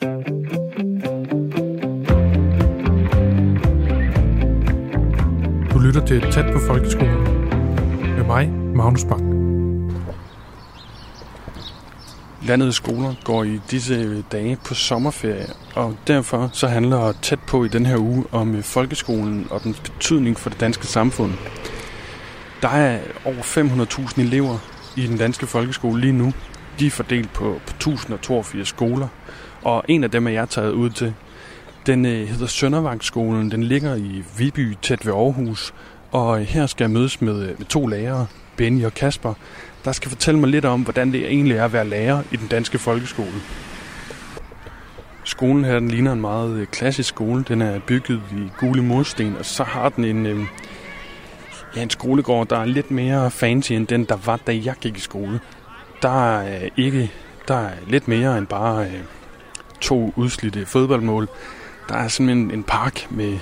Du lytter til Tæt på Folkeskolen med mig, Magnus Bang. Landets skoler går i disse dage på sommerferie, og derfor så handler tæt på i den her uge om øh, folkeskolen og dens betydning for det danske samfund. Der er over 500.000 elever i den danske folkeskole lige nu. De er fordelt på, på 1082 skoler, og en af dem er jeg taget ud til. Den øh, hedder Søndervangsskolen. Den ligger i Viby, tæt ved Aarhus. Og øh, her skal jeg mødes med, øh, med to lærere, Benny og Kasper, der skal fortælle mig lidt om, hvordan det egentlig er at være lærer i den danske folkeskole. Skolen her, den ligner en meget øh, klassisk skole. Den er bygget i gule mursten, og så har den en, øh, ja, en skolegård, der er lidt mere fancy end den, der var, da jeg gik i skole. Der er øh, ikke, der er lidt mere end bare øh, to udslidte fodboldmål. Der er simpelthen en park med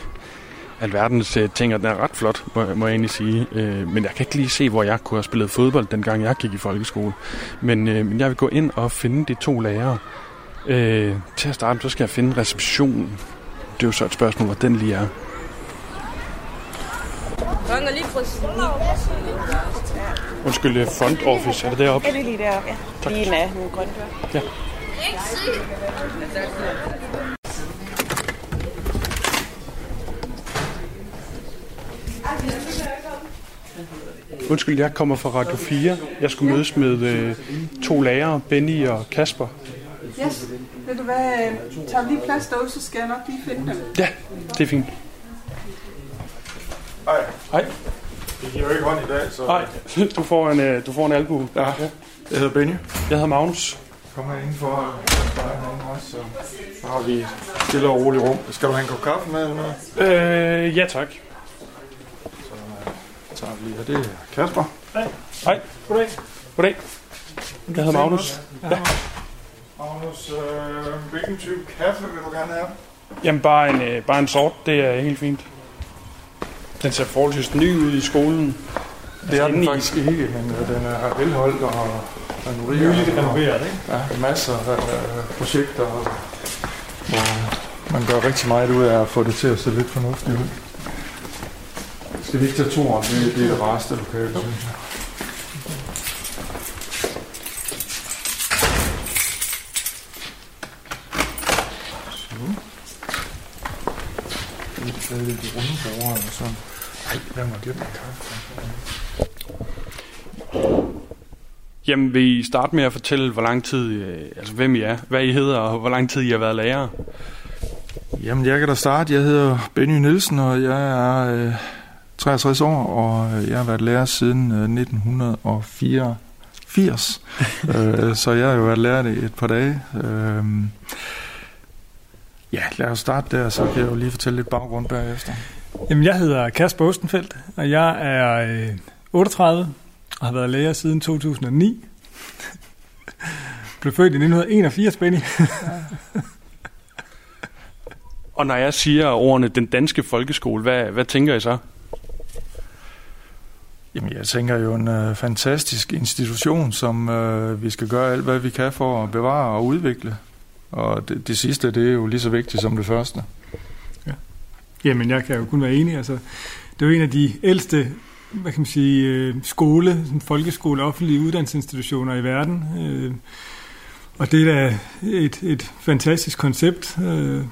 alverdens øh, ting, og den er ret flot, må, må jeg egentlig sige. Øh, men jeg kan ikke lige se, hvor jeg kunne have spillet fodbold, dengang jeg gik i folkeskole. Men, øh, men jeg vil gå ind og finde de to lærere. Øh, til at starte, så skal jeg finde receptionen. Det er jo så et spørgsmål, hvor den lige er. Rønger lige præcis. Undskyld, front office, er det deroppe? Ja, det er lige deroppe, ja. Tak. Lige med nogle grønne dør. Ja. Undskyld, jeg kommer fra Radio 4. Jeg skulle mødes med øh, to lærere, Benny og Kasper. Yes. Ved du hvad, øh, tager lige plads derude, så skal jeg nok lige finde dem. Ja, det er fint. Hej. Hej. Giver jo ikke hånd i dag, så... Nej, du får en, øh, du får en albu. Ja, jeg hedder Benny. Jeg hedder Magnus. Kom her indenfor. Så, så har vi et stille og roligt rum. Skal du have en kop kaffe med eller noget? Øh, ja tak. Så tager vi, og det er Kasper. Hej. Goddag. Goddag. Jeg hedder Magnus. Ja. Magnus, øh, hvilken type kaffe vil du gerne have? Jamen bare en, øh, bare en sort, det er helt fint. Den ser forholdsvis ny ud i skolen. Det er inde den i- faktisk ikke, men den er velholdt og renoveret. Nyligt renoveret, ikke? Ja, masser af øh, projekter, hvor man gør rigtig meget ud af at få det til at se lidt fornuftigt ud. Skal vi ikke tage turen? Det, det er det rareste lokale, synes jeg. Så. Lidt af lidt runde borde eller sådan. Ej, lad mig glemme min kaffe. Jamen vil I starte med at fortælle, hvor lang tid, øh, altså hvem I er, hvad I hedder, og hvor lang tid I har været lærer? Jamen, jeg kan da starte. Jeg hedder Benny Nielsen, og jeg er øh, 63 år, og øh, jeg har været lærer siden øh, 1984. øh, så jeg har jo været lærer i et par dage. Øh, ja, lad os starte der, så kan jeg jo lige fortælle lidt baggrund bagefter. Jamen, jeg hedder Kasper Ostenfeldt, og jeg er øh, 38 og har været lærer siden 2009. Blev født i 1981, Benny. Og når jeg siger ordene den danske folkeskole, hvad, hvad tænker I så? Jamen, jeg tænker jo en øh, fantastisk institution, som øh, vi skal gøre alt, hvad vi kan for at bevare og udvikle. Og det, det sidste, det er jo lige så vigtigt som det første. Jamen, jeg kan jo kun være enig. Altså, det er jo en af de ældste hvad kan man sige, øh, skole, folkeskole, offentlige uddannelsesinstitutioner i verden. Øh, og det er da et, et fantastisk koncept øh,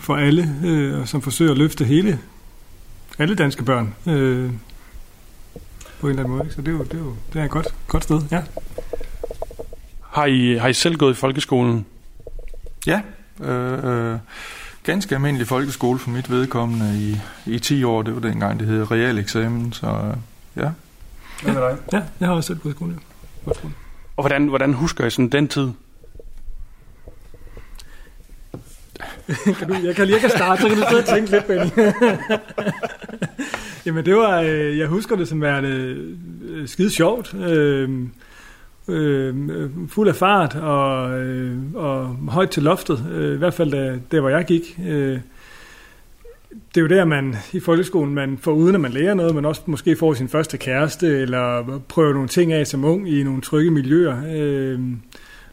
for alle, øh, som forsøger at løfte hele, alle danske børn øh, på en eller anden måde. ikke? Så det er jo, det er jo det er et godt, godt sted, ja. Har I, har I selv gået i folkeskolen? Ja, øh, øh, ganske almindelig folkeskole for mit vedkommende i, i 10 år. Det var dengang, det hed realeksamen, så øh, ja. Hvad med dig? Ja, jeg har også selv gået i skole. Og hvordan, hvordan husker I sådan den tid? kan du, jeg kan lige starte, så kan du sidde og tænke lidt, Benny. Jamen det var, øh, jeg husker det som værende øh, skide sjovt. Øh, øh, fuld af fart og, øh, og højt til loftet. Øh, I hvert fald der, der hvor jeg gik. Øh, det er jo der, man i folkeskolen, man får uden at man lærer noget, man også måske får sin første kæreste, eller prøver nogle ting af som ung i nogle trygge miljøer. Øh,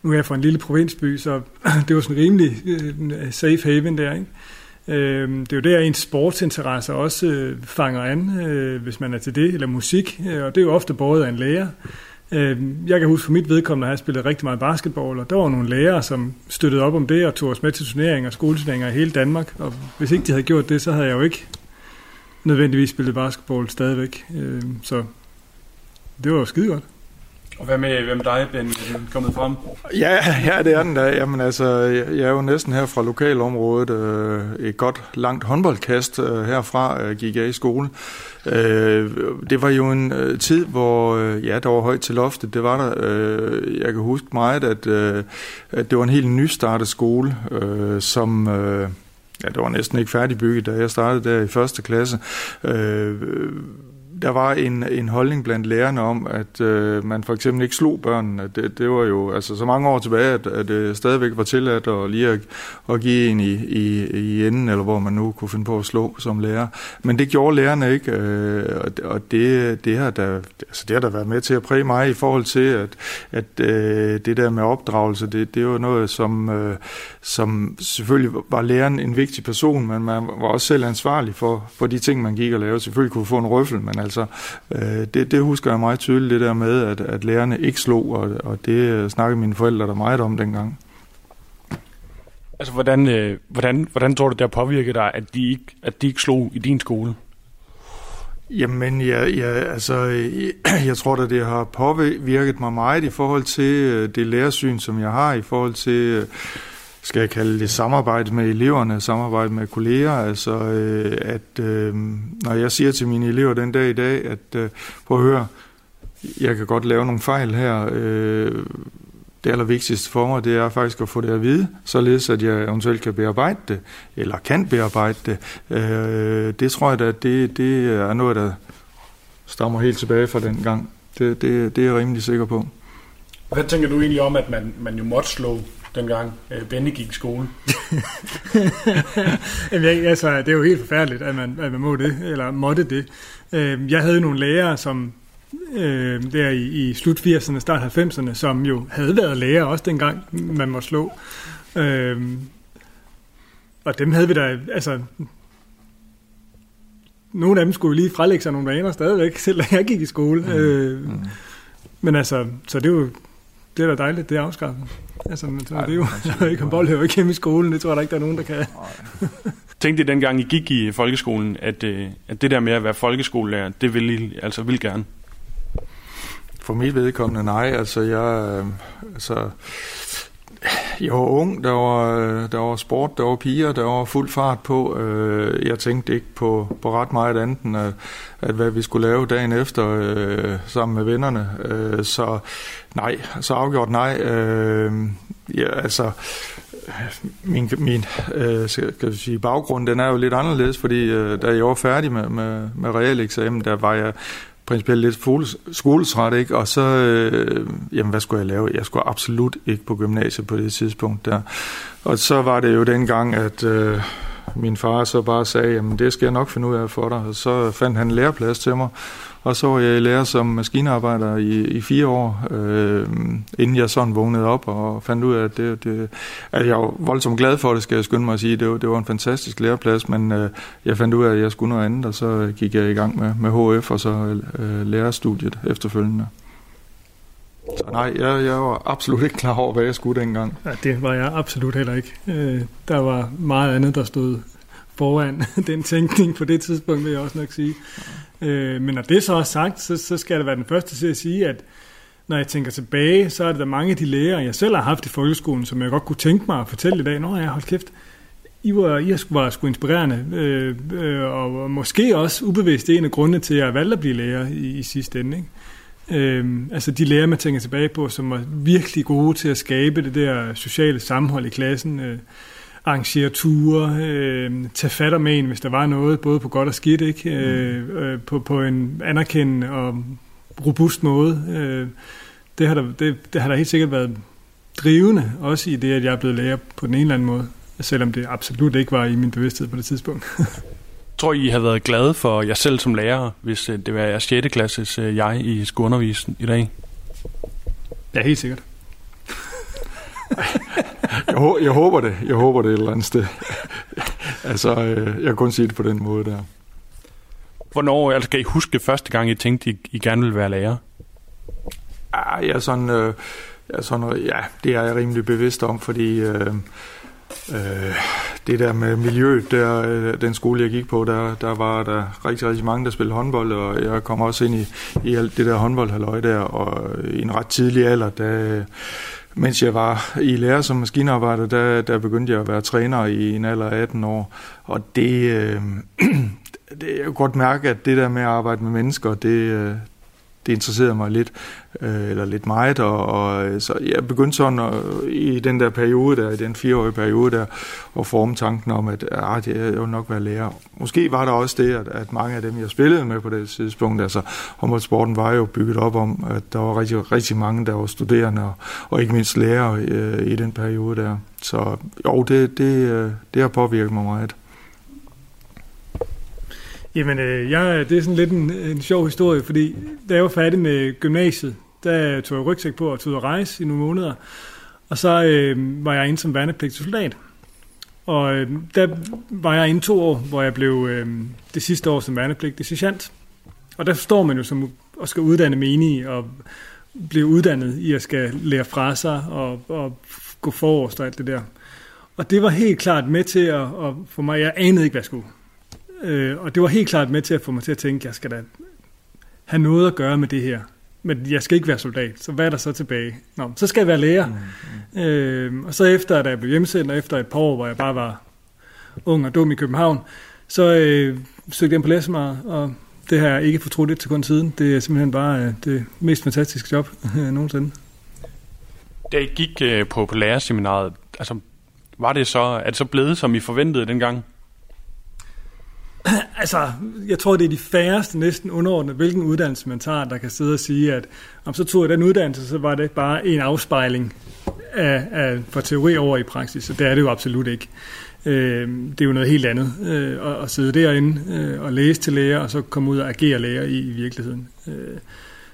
nu er jeg fra en lille provinsby, så det var sådan rimelig øh, safe haven der, ikke? Øh, det er jo der, ens sportsinteresser også øh, fanger an, øh, hvis man er til det, eller musik, øh, og det er jo ofte båret af en lærer. Øh, jeg kan huske for mit vedkommende, at jeg spillede rigtig meget basketball, og der var nogle lærere, som støttede op om det og tog os med til turneringer og skoleturneringer i hele Danmark. Og hvis ikke de havde gjort det, så havde jeg jo ikke nødvendigvis spillet basketball stadigvæk. Øh, så det var jo skide godt. Og hvad med, hvem dig, Ben, kommet frem? Ja, ja, det er den da. Jamen altså, jeg er jo næsten her fra lokalområdet. Øh, et godt langt håndboldkast øh, herfra øh, gik jeg i skole. Øh, det var jo en øh, tid, hvor øh, ja, der var højt til loftet. Det var der. Øh, jeg kan huske meget, at, øh, at det var en helt nystartet skole, øh, som... Øh, ja, det var næsten ikke færdigbygget, da jeg startede der i første klasse. Øh, der var en, en holdning blandt lærerne om, at øh, man for eksempel ikke slog børnene. Det, det var jo altså så mange år tilbage, at, at det stadigvæk var tilladt at lige at, at give en i, i, i enden, eller hvor man nu kunne finde på at slå som lærer. Men det gjorde lærerne ikke, øh, og det, det, har da, altså det har da været med til at præge mig i forhold til, at, at øh, det der med opdragelse, det, det var noget, som, øh, som selvfølgelig var læreren en vigtig person, men man var også selv ansvarlig for, for de ting, man gik og lavede. Selvfølgelig kunne få en røffel, men altså, øh, det, det husker jeg meget tydeligt, det der med, at, at lærerne ikke slog, og, og det snakkede mine forældre der meget om dengang. Altså, hvordan, øh, hvordan, hvordan tror du, det har påvirket dig, at de ikke, at de ikke slog i din skole? Jamen, ja, ja, altså, jeg, jeg tror da, det har påvirket mig meget i forhold til øh, det lærersyn, som jeg har, i forhold til øh, skal jeg kalde det samarbejde med eleverne, samarbejde med kolleger, altså øh, at øh, når jeg siger til mine elever den dag i dag, at øh, prøv at høre, jeg kan godt lave nogle fejl her, øh, det allervigtigste for mig, det er faktisk at få det at vide, således at jeg eventuelt kan bearbejde det, eller kan bearbejde det. Øh, det tror jeg da, det, det er noget, der stammer helt tilbage fra den gang. Det, det, det er jeg rimelig sikker på. Hvad tænker du egentlig om, at man, man jo måtte slå dengang øh, Benny gik i skole? Jamen, jeg, altså, det er jo helt forfærdeligt, at man, at man må det, eller måtte det. Øh, jeg havde nogle lærere, som øh, der i, i slut 80'erne, start 90'erne, som jo havde været lærer også dengang, man måtte slå. Øh, og dem havde vi da, altså, nogle af dem skulle jo lige frelægge sig nogle vaner stadigvæk, selv da jeg gik i skole. Mm. Øh, mm. Men altså, så det er jo det er da dejligt, det er afskaffet. Altså, men, så, Ej, det er jo, jeg ikke bold jo ikke hjemme i skolen, det tror jeg da ikke, der er nogen, der kan. Tænkte I dengang I gik i folkeskolen, at, øh, at det der med at være folkeskolelærer, det vil I altså vil gerne? For mit vedkommende nej, altså jeg, øh, altså, jeg var ung, der var, øh, der var sport, der var piger, der var fuld fart på. Øh, jeg tænkte ikke på, på ret meget andet end, at, at hvad vi skulle lave dagen efter øh, sammen med vennerne. Så nej, så afgjort nej. Øh, ja, altså, min, min øh, skal jeg sige, baggrund den er jo lidt anderledes, fordi øh, da jeg var færdig med, med, med realeksamen, der var jeg principielt lidt skoletræt, ikke? Og så, øh, jamen hvad skulle jeg lave? Jeg skulle absolut ikke på gymnasiet på det tidspunkt der. Og så var det jo dengang, at øh, min far så bare sagde, jamen det skal jeg nok finde ud af for dig. Og så fandt han en læreplads til mig, og så var jeg i lære som maskinarbejder i, i fire år, øh, inden jeg sådan vågnede op og fandt ud af, at, det, det, at jeg var voldsomt glad for det, skal jeg skynde mig at sige. Det var, det var en fantastisk læreplads, men øh, jeg fandt ud af, at jeg skulle noget andet, og så gik jeg i gang med, med HF og så øh, lærerstudiet efterfølgende. Så nej, jeg, jeg var absolut ikke klar over, hvad jeg skulle dengang. Ja, det var jeg absolut heller ikke. Øh, der var meget andet, der stod foran den tænkning på det tidspunkt, vil jeg også nok sige. Øh, men når det så er sagt, så, så skal jeg da være den første til at sige, at når jeg tænker tilbage, så er det der mange af de lærere, jeg selv har haft i folkeskolen, som jeg godt kunne tænke mig at fortælle i dag. Nå, jeg har holdt kæft. I var, I var sgu inspirerende, øh, øh, og måske også ubevidst en af grundene til, at jeg valgte at blive lærer i, i sidste ende. Ikke? Øh, altså de lærere, man tænker tilbage på, som var virkelig gode til at skabe det der sociale sammenhold i klassen. Øh, arrangere ture, øh, tage fat med en, hvis der var noget, både på godt og skidt, ikke? Øh, mm. øh, på, på en anerkendende og robust måde. Øh, det, har der, det, det har der helt sikkert været drivende, også i det, at jeg er blevet lærer på den ene eller anden måde, selvom det absolut ikke var i min bevidsthed på det tidspunkt. tror I har været glade for jer selv som lærer, hvis øh, det var jeres 6. klasses øh, jeg, I skulle undervise i dag? Ja, helt sikkert. jeg, jeg håber det. Jeg håber det et eller andet sted. altså, øh, jeg kan kun sige det på den måde der. Hvornår altså, kan I huske første gang, I tænkte, I, I gerne ville være lærer? Ja, jeg er sådan, øh, jeg er sådan, ja, det er jeg rimelig bevidst om, fordi øh, øh, det der med miljøet, der, øh, den skole, jeg gik på, der, der var der rigtig, rigtig mange, der spillede håndbold, og jeg kom også ind i, i alt det der håndboldhalløj der, og i en ret tidlig alder, der, mens jeg var i lære som maskinarbejder, der, der begyndte jeg at være træner i en alder af 18 år, og det, øh, det, jeg kunne godt mærke, at det der med at arbejde med mennesker, det, øh, det interesserede mig lidt, øh, eller lidt meget, og, og øh, så jeg begyndte sådan at, i den der periode der, i den fireårige periode der, at forme tanken om, at ah, jeg vil nok være lærer. Måske var der også det, at, at mange af dem, jeg spillede med på det tidspunkt, altså håndboldsporten var jo bygget op om, at der var rigtig, rigtig mange, der var studerende, og, og ikke mindst lærere øh, i den periode der. Så jo, det, det, øh, det har påvirket mig meget. Jamen, øh, jeg, det er sådan lidt en, en sjov historie, fordi da jeg var færdig med gymnasiet, der tog jeg rygsæk på og tog at rejse i nogle måneder. Og så øh, var jeg inde som værnepligtig soldat. Og øh, der var jeg inde to år, hvor jeg blev øh, det sidste år som værnepligtig sergeant. Og der står man jo som og skal uddanne menige og blive uddannet i at skal lære fra sig og, og gå forrest og alt det der. Og det var helt klart med til at, at få mig, jeg anede ikke, hvad jeg skulle. Øh, og det var helt klart med til at få mig til at tænke, at jeg skal da have noget at gøre med det her. Men jeg skal ikke være soldat, så hvad er der så tilbage? Nå, så skal jeg være lærer. Mm, mm. Øh, og så efter, at jeg blev hjemsendt, og efter et par år, hvor jeg bare var ung og dum i København, så øh, søgte jeg på læsemaret, og det har jeg ikke fortrudt et sekund siden. Det er simpelthen bare øh, det mest fantastiske job øh, nogensinde. Da I gik øh, på, på lærerseminaret, altså, var det så, er det så blevet, som I forventede dengang? altså, jeg tror, det er de færreste næsten underordnet, hvilken uddannelse man tager, der kan sidde og sige, at om så tog jeg den uddannelse, så var det bare en afspejling af, af, fra teori over i praksis, og det er det jo absolut ikke. Øh, det er jo noget helt andet øh, at, at sidde derinde øh, og læse til lærer, og så komme ud og agere lærer i, i virkeligheden. Øh,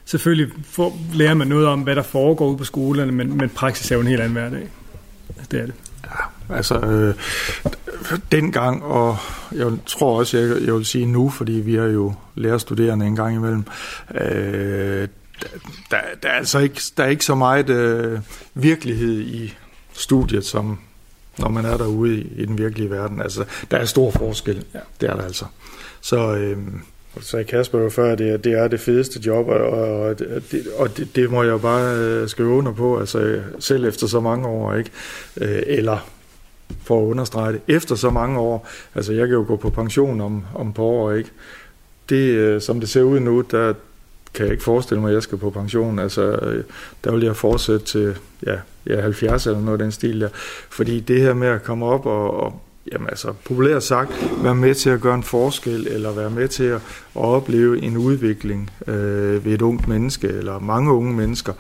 selvfølgelig får, lærer man noget om, hvad der foregår ude på skolerne, men, men praksis er jo en helt anden hverdag. Det er det. Altså øh, dengang, og jeg tror også, jeg, jeg vil sige nu, fordi vi er jo lærerstuderende en gang imellem, øh, der, der, er altså ikke, der er ikke så meget øh, virkelighed i studiet, som når man er derude i, i den virkelige verden. Altså, der er stor forskel. Ja. Det er der altså. Så, øh, så jeg Kasper jo før, det, det er det fedeste job, og, og, det, og det, det må jeg bare øh, skrive under på, altså selv efter så mange år, ikke? Øh, eller for at understrege det, efter så mange år, altså jeg kan jo gå på pension om, om på år, ikke? Det, øh, som det ser ud nu, der kan jeg ikke forestille mig, at jeg skal på pension. Altså, øh, der vil jeg fortsætte til ja, ja, 70 eller noget af den stil der. Fordi det her med at komme op og, og jamen altså, populært sagt, være med til at gøre en forskel, eller være med til at, at opleve en udvikling øh, ved et ungt menneske, eller mange unge mennesker,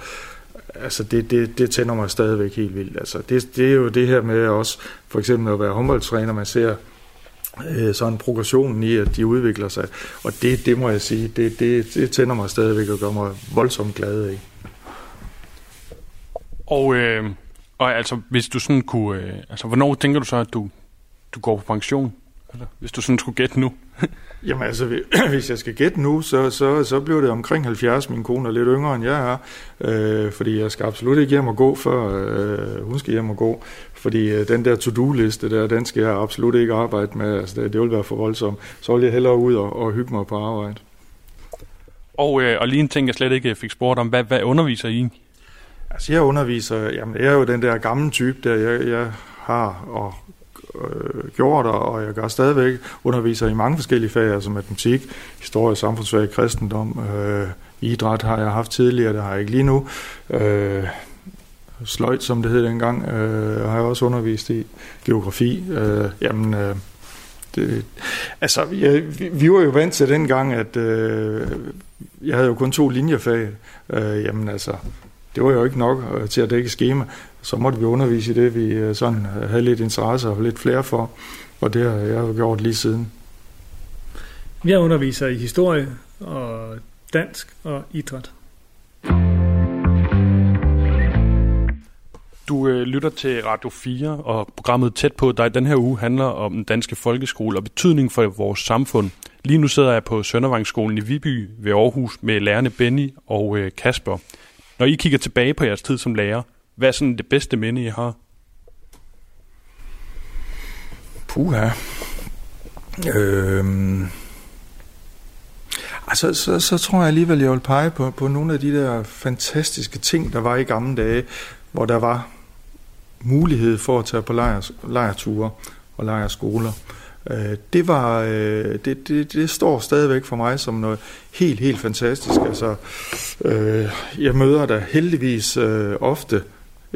altså det, det, det tænder mig stadigvæk helt vildt. Altså det, det er jo det her med også, for eksempel at være håndboldtræner, man ser øh, sådan progressionen i, at de udvikler sig. Og det, det må jeg sige, det, det, det tænder mig stadigvæk og gør mig voldsomt glad af. Og, øh, og altså, hvis du sådan kunne, øh, altså, hvornår tænker du så, at du, du går på pension? Eller, hvis du sådan skulle gætte nu? Jamen altså, hvis jeg skal gætte nu, så, så, så bliver det omkring 70. Min kone er lidt yngre, end jeg er. Øh, fordi jeg skal absolut ikke hjem og gå, før øh, hun skal hjem og gå. Fordi øh, den der to-do-liste der, den skal jeg absolut ikke arbejde med. Altså, det, det vil være for voldsomt. Så vil jeg hellere ud og, og hygge mig på arbejde. Og, øh, og lige en ting, jeg slet ikke fik spurgt om. Hvad, hvad underviser I? Altså, jeg underviser... Jamen, jeg er jo den der gamle type, der jeg, jeg har og øh, gjort, og jeg gør stadigvæk underviser i mange forskellige fag, altså matematik, historie, samfundsfag, kristendom, øh, idræt har jeg haft tidligere, det har jeg ikke lige nu. Øh, sløjt, som det hed dengang, øh, har jeg også undervist i. Geografi, øh, jamen... Øh, det, altså, jeg, øh, vi, vi var jo vant til dengang, at øh, jeg havde jo kun to linjefag. Øh, jamen altså, det var jo ikke nok øh, til at dække schema. Så måtte vi undervise i det, vi øh, sådan øh, havde lidt interesse og lidt flere for. Og det har jeg gjort lige siden. Jeg underviser i historie og dansk og idræt. Du øh, lytter til Radio 4, og programmet Tæt på dig den her uge handler om den danske folkeskole og betydning for vores samfund. Lige nu sidder jeg på Søndervangsskolen i Viby ved Aarhus med lærerne Benny og øh, Kasper. Når I kigger tilbage på jeres tid som lærer, hvad er sådan det bedste minde, I har? Puha. Øhm. Altså, så, så tror jeg alligevel, jeg vil pege på, på nogle af de der fantastiske ting, der var i gamle dage, hvor der var mulighed for at tage på lejr, lejrture og lejrskoler. Øh, det, var, øh, det, det, det står stadigvæk for mig som noget helt, helt fantastisk. Altså, øh, jeg møder der heldigvis øh, ofte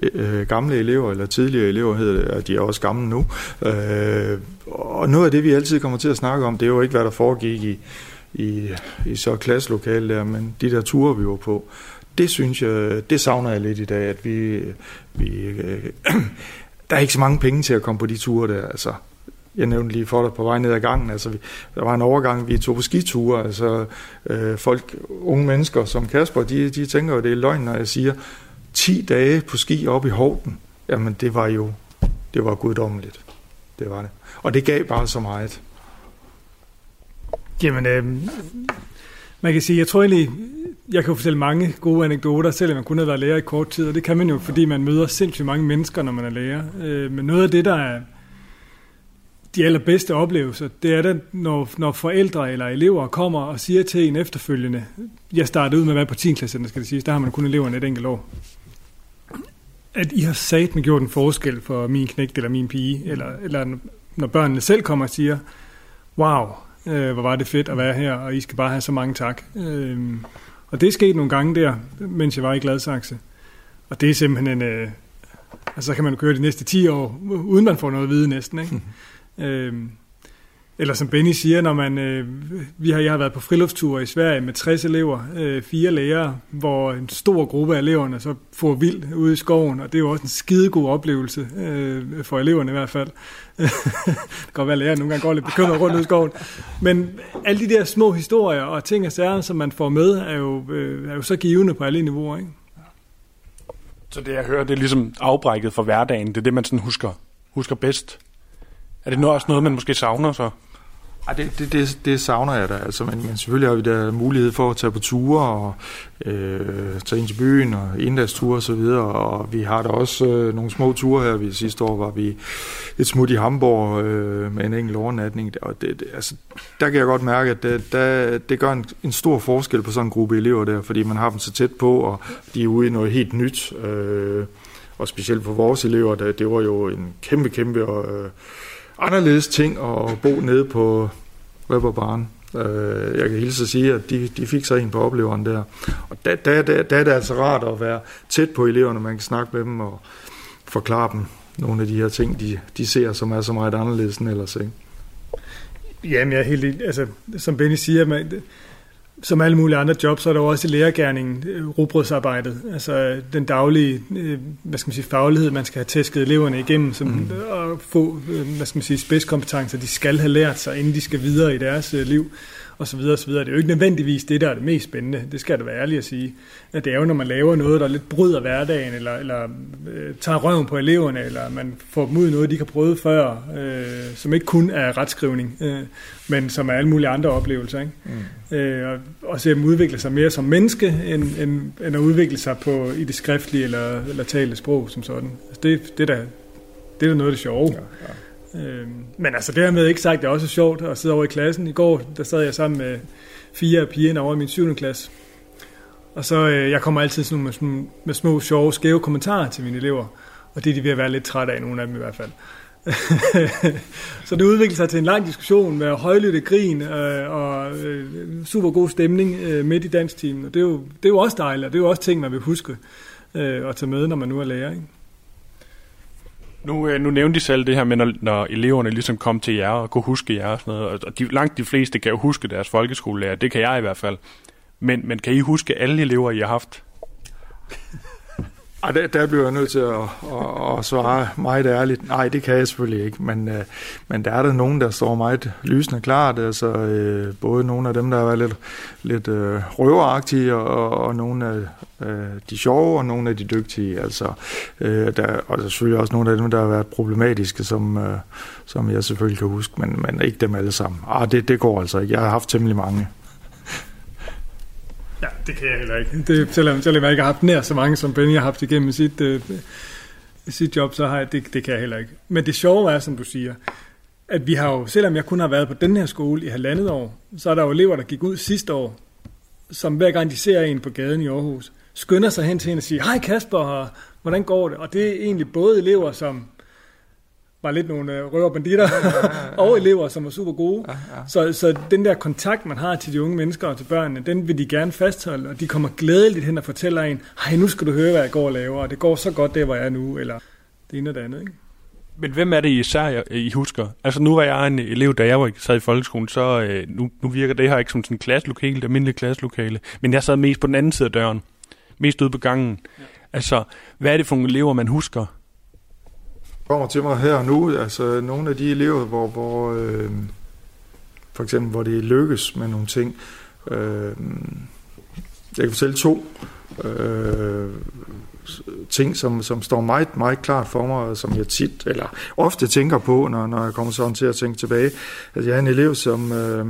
Øh, øh, gamle elever, eller tidligere elever hedder det, og de er også gamle nu. Øh, og noget af det, vi altid kommer til at snakke om, det er jo ikke, hvad der foregik i, i, i så klasselokale der, men de der ture, vi var på. Det synes jeg, det savner jeg lidt i dag, at vi, vi øh, der er ikke så mange penge til at komme på de ture der, altså jeg nævnte lige for dig på vej ned ad gangen, altså vi, der var en overgang, vi tog på skiture, altså øh, folk, unge mennesker som Kasper, de, de tænker jo, det er løgn, når jeg siger, 10 dage på ski op i Hovden, jamen det var jo, det var guddommeligt. Det var det. Og det gav bare så meget. Jamen, øh, man kan sige, jeg tror egentlig, jeg kan jo fortælle mange gode anekdoter, selvom man kun har været lærer i kort tid, og det kan man jo, fordi man møder sindssygt mange mennesker, når man er lærer. Øh, men noget af det, der er de allerbedste oplevelser, det er da, når, når forældre eller elever kommer og siger til en efterfølgende, jeg startede ud med at være på 10. klasse, skal det sige, der har man kun eleverne et enkelt år, at I har sat med gjort en forskel for min knægt eller min pige, eller, eller når børnene selv kommer og siger, wow, øh, hvor var det fedt at være her, og I skal bare have så mange tak. Øh, og det er sket nogle gange der, mens jeg var i Gladsaxe. Og det er simpelthen en... Øh, altså, så kan man køre de næste 10 år, uden man får noget at vide næsten, ikke? Øh, eller som Benny siger, når man, øh, vi har, jeg har været på friluftsture i Sverige med 60 elever, øh, fire lærere, hvor en stor gruppe af eleverne så får vild ude i skoven, og det er jo også en skidegod oplevelse, øh, for eleverne i hvert fald. det kan godt være, at lærerne nogle gange går lidt bekymret rundt ude i skoven. Men alle de der små historier og ting og sager, som man får med, er jo, øh, er jo så givende på alle niveauer. Ikke? Så det jeg hører, det er ligesom afbrækket fra hverdagen. Det er det, man sådan husker, husker bedst. Er det nu også noget, man måske savner så? Ja, det, det, det, det savner jeg da. Altså, men, men selvfølgelig har vi da mulighed for at tage på ture og øh, tage ind til byen og inddagsture og så videre. Og vi har da også øh, nogle små ture her. Vi, sidste år var vi et smut i Hamburg øh, med en enkelt overnatning. Og det, det, altså, der kan jeg godt mærke, at det, der, det gør en, en stor forskel på sådan en gruppe elever der, fordi man har dem så tæt på, og de er ude i noget helt nyt. Øh, og specielt for vores elever, der, det var jo en kæmpe, kæmpe... Øh, anderledes ting at bo nede på Røberbarn. Øh, jeg kan hilse at sige, at de, de fik sig en på opleveren der. Og der, der, der, der er det altså rart at være tæt på eleverne, man kan snakke med dem og forklare dem nogle af de her ting, de, de ser, som er så meget anderledes end ellers. Ikke? Jamen, jeg er helt altså, som Benny siger, man, som alle mulige andre jobs, så er der også i lærergærningen øh, rugbrødsarbejdet, altså den daglige øh, hvad skal man sige, faglighed, man skal have tæsket eleverne igennem, som, mm. og få øh, hvad skal man sige, spidskompetencer, de skal have lært sig, inden de skal videre i deres liv og så videre, og så videre. Det er jo ikke nødvendigvis det, der er det mest spændende. Det skal jeg da være ærlig at sige. At det er jo, når man laver noget, der lidt bryder hverdagen, eller, eller øh, tager røven på eleverne, eller man får dem ud i noget, de ikke har prøvet før, øh, som ikke kun er retskrivning, øh, men som er alle mulige andre oplevelser. Ikke? Mm. Øh, og, og se dem udvikle sig mere som menneske, end, end, end at udvikle sig på, i det skriftlige eller, eller talte sprog som sådan. Altså det, det, er da, det er da noget af det sjove. Ja, ja. Øh, men altså dermed ikke sagt, det er også sjovt at sidde over i klassen. I går, der sad jeg sammen med fire piger over i min 7. klasse. Og så, øh, jeg kommer altid sådan med, med, med små, sjove, skæve kommentarer til mine elever. Og det er de ved at være lidt trætte af, nogle af dem i hvert fald. så det udviklede sig til en lang diskussion med højlytte grin øh, og øh, super god stemning øh, midt i danstimen. Og det er, jo, det er jo også dejligt, og det er jo også ting, man vil huske øh, at tage med, når man nu er lærer. Ikke? Nu, øh, nu nævnte de selv det her med, når, når eleverne ligesom kom til jer og kunne huske jer og sådan noget. Og de, langt de fleste kan jo huske deres folkeskolelærer. Det kan jeg i hvert fald. Men, men kan I huske alle elever, I har haft? Ej, der, der bliver jeg nødt til at, at, at svare meget ærligt. Nej, det kan jeg selvfølgelig ikke, men, øh, men der er der nogen, der står meget lysende klart. Altså, uh, både nogle af dem, der er lidt, lidt uh, røveragtige, og, og nogle af Øh, de sjove og nogle af de dygtige. Altså, øh, der, og der er selvfølgelig også nogle af dem, der har været problematiske, som, øh, som jeg selvfølgelig kan huske, men, men ikke dem alle sammen. Ah, det, det går altså ikke. Jeg har haft temmelig mange. Ja, det kan jeg heller ikke. Det, selvom, selvom jeg ikke har haft nær så mange, som Benny har haft igennem sit, øh, sit job, så har jeg, det, det kan jeg heller ikke. Men det sjove er, som du siger, at vi har jo, selvom jeg kun har været på den her skole i halvandet år, så er der jo elever, der gik ud sidste år, som hver gang de ser en på gaden i Aarhus, skynder sig hen til hende og siger, hej Kasper, hvordan går det? Og det er egentlig både elever, som var lidt nogle øh, røverbanditter, ja, ja, ja, og elever, som var super gode. Ja, ja. Så, så den der kontakt, man har til de unge mennesker og til børnene, den vil de gerne fastholde, og de kommer glædeligt hen og fortæller en, hej, nu skal du høre, hvad jeg går og laver, og det går så godt der, hvor jeg er nu, eller det ene og det andet. Ikke? Men hvem er det især, I husker? Altså nu var jeg en elev, da jeg var sad i folkeskolen, så øh, nu, nu virker det her ikke som sådan en klasselokale, det almindelige klasselokale, men jeg sad mest på den anden side af døren, mest ude på gangen. Ja. Altså, hvad er det for nogle elever, man husker? kommer til mig her nu, altså nogle af de elever, hvor, hvor øh, for eksempel, hvor det lykkes med nogle ting. Øh, jeg kan fortælle to øh, ting, som, som står meget, meget klart for mig, som jeg tit, eller ofte tænker på, når, når jeg kommer sådan til at tænke tilbage. Altså, jeg er en elev, som... Øh,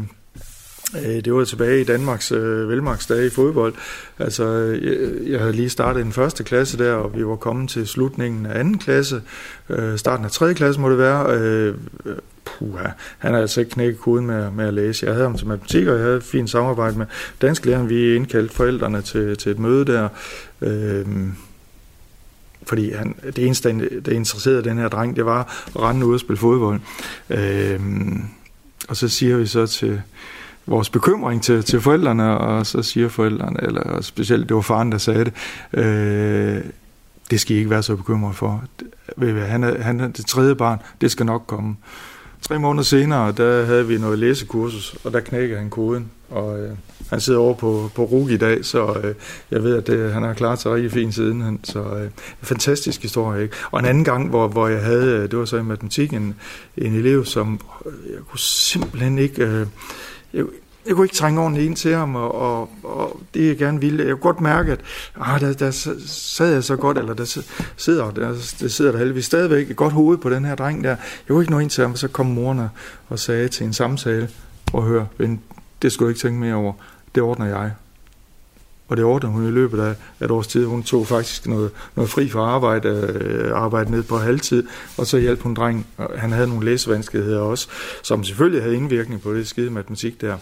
Øh, det var tilbage i Danmarks øh, velmagsdage i fodbold. Altså, jeg, jeg havde lige startet en første klasse der, og vi var kommet til slutningen af anden klasse. Øh, starten af tredje klasse må det være. Øh, puha, han har altså ikke knækket koden med, med at læse. Jeg havde ham til matematik, og jeg havde et fint samarbejde med dansk lærer. Vi indkaldte forældrene til, til et møde der. Øh, fordi han, det eneste, der interesserede den her dreng, det var at rende ud og spille fodbold. Øh, og så siger vi så til, vores bekymring til, til forældrene, og så siger forældrene, eller specielt det var faren, der sagde det, øh, det skal I ikke være så bekymret for. Han er, han er det tredje barn, det skal nok komme. Tre måneder senere, der havde vi noget læsekursus, og der knækkede han koden, og øh, han sidder over på, på RUG i dag, så øh, jeg ved, at det, han har klaret sig rigtig fint siden. Han, så øh, fantastisk historie. Ikke? Og en anden gang, hvor, hvor jeg havde, øh, det var så i matematik, en, en elev, som øh, jeg kunne simpelthen ikke... Øh, jeg, jeg kunne ikke trænge ordentligt ind til ham, og, og, og det jeg gerne ville. Jeg kunne godt mærke, at ah, der, der sad jeg så godt, eller der sidder der, der sidder der heldigvis stadigvæk et godt hoved på den her dreng der. Jeg kunne ikke nå ind til ham, og så kom moren og sagde til en samtale, og hør, ven, det skulle du ikke tænke mere over, det ordner jeg. Og det ordnede hun i løbet af et års tid. Hun tog faktisk noget, noget fri fra arbejde, øh, arbejde ned på halvtid, og så hjalp hun drengen. Han havde nogle læsevanskeligheder også, som selvfølgelig havde indvirkning på det skide matematik der.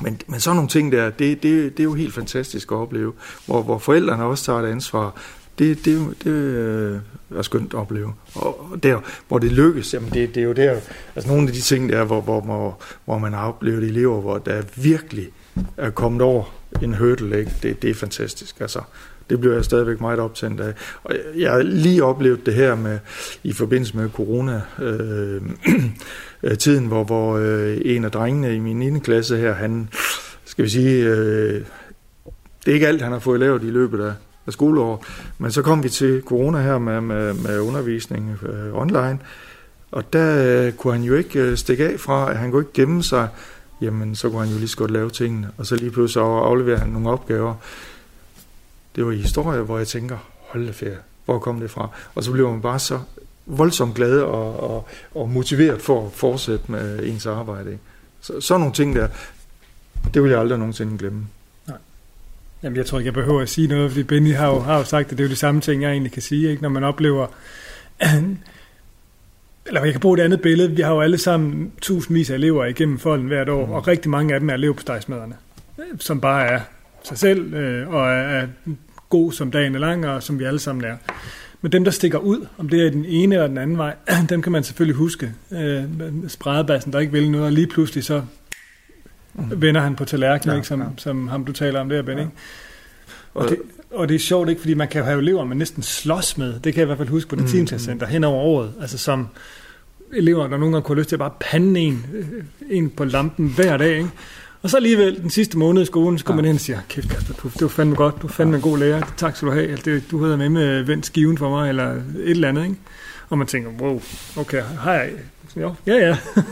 Men, men sådan nogle ting der, det, det, det er jo helt fantastisk at opleve, hvor, hvor forældrene også tager et ansvar. Det, det, det øh, er skønt at opleve. Og der, hvor det lykkes, jamen det, det er jo der, altså nogle af de ting der, hvor, hvor, hvor, hvor man har oplevet elever, hvor der virkelig er kommet over en hurdle, ikke? Det, det er fantastisk. Altså, det bliver jeg stadigvæk meget optændt af. Og jeg har lige oplevet det her med i forbindelse med corona øh, øh tiden, hvor, hvor øh, en af drengene i min 9. klasse her, han, skal vi sige, øh, det er ikke alt, han har fået lavet i løbet af, af skoleår, men så kom vi til corona her med, med, med undervisning øh, online, og der øh, kunne han jo ikke øh, stikke af fra, at han kunne ikke gemme sig, jamen så kunne han jo lige så godt lave tingene, og så lige pludselig afleverer han nogle opgaver. Det var i historie, hvor jeg tænker, hold da ferie, hvor kom det fra? Og så blev man bare så voldsomt glad og, og, og motiveret for at fortsætte med ens arbejde. Ikke? Så, sådan nogle ting der, det vil jeg aldrig nogensinde glemme. Nej. Jamen, jeg tror ikke, jeg behøver at sige noget, fordi Benny har jo, har jo sagt, at det er jo de samme ting, jeg egentlig kan sige, ikke? når man oplever... eller jeg kan bruge et andet billede. Vi har jo alle sammen tusindvis af elever igennem folden hvert år, mm. og rigtig mange af dem er elev på stegsmaderne, som bare er sig selv, øh, og er, er god som dagen er lang, og som vi alle sammen er. Men dem, der stikker ud, om det er den ene eller den anden vej, dem kan man selvfølgelig huske. Øh, spredebassen, der ikke vil noget, og lige pludselig så mm. vender han på tallerkenen, ja, ikke, som, ja. som ham du taler om der, Ben. Ja. Ikke? Og, det, og det er sjovt ikke, fordi man kan have elever, man næsten slås med. Det kan jeg i hvert fald huske på det mm. center hen over året. Altså som elever, der nogle gange kunne have lyst til at bare pande en, øh, en på lampen hver dag. Ikke? Og så alligevel den sidste måned i skolen, så kommer ja. man ind og siger, kæft Kasper, du, det var fandme godt, du er fandme ja. en god lærer, tak skal du have, det, du havde med med vendt skiven for mig, eller et eller andet, ikke? Og man tænker, wow, okay, jeg, jo, ja ja.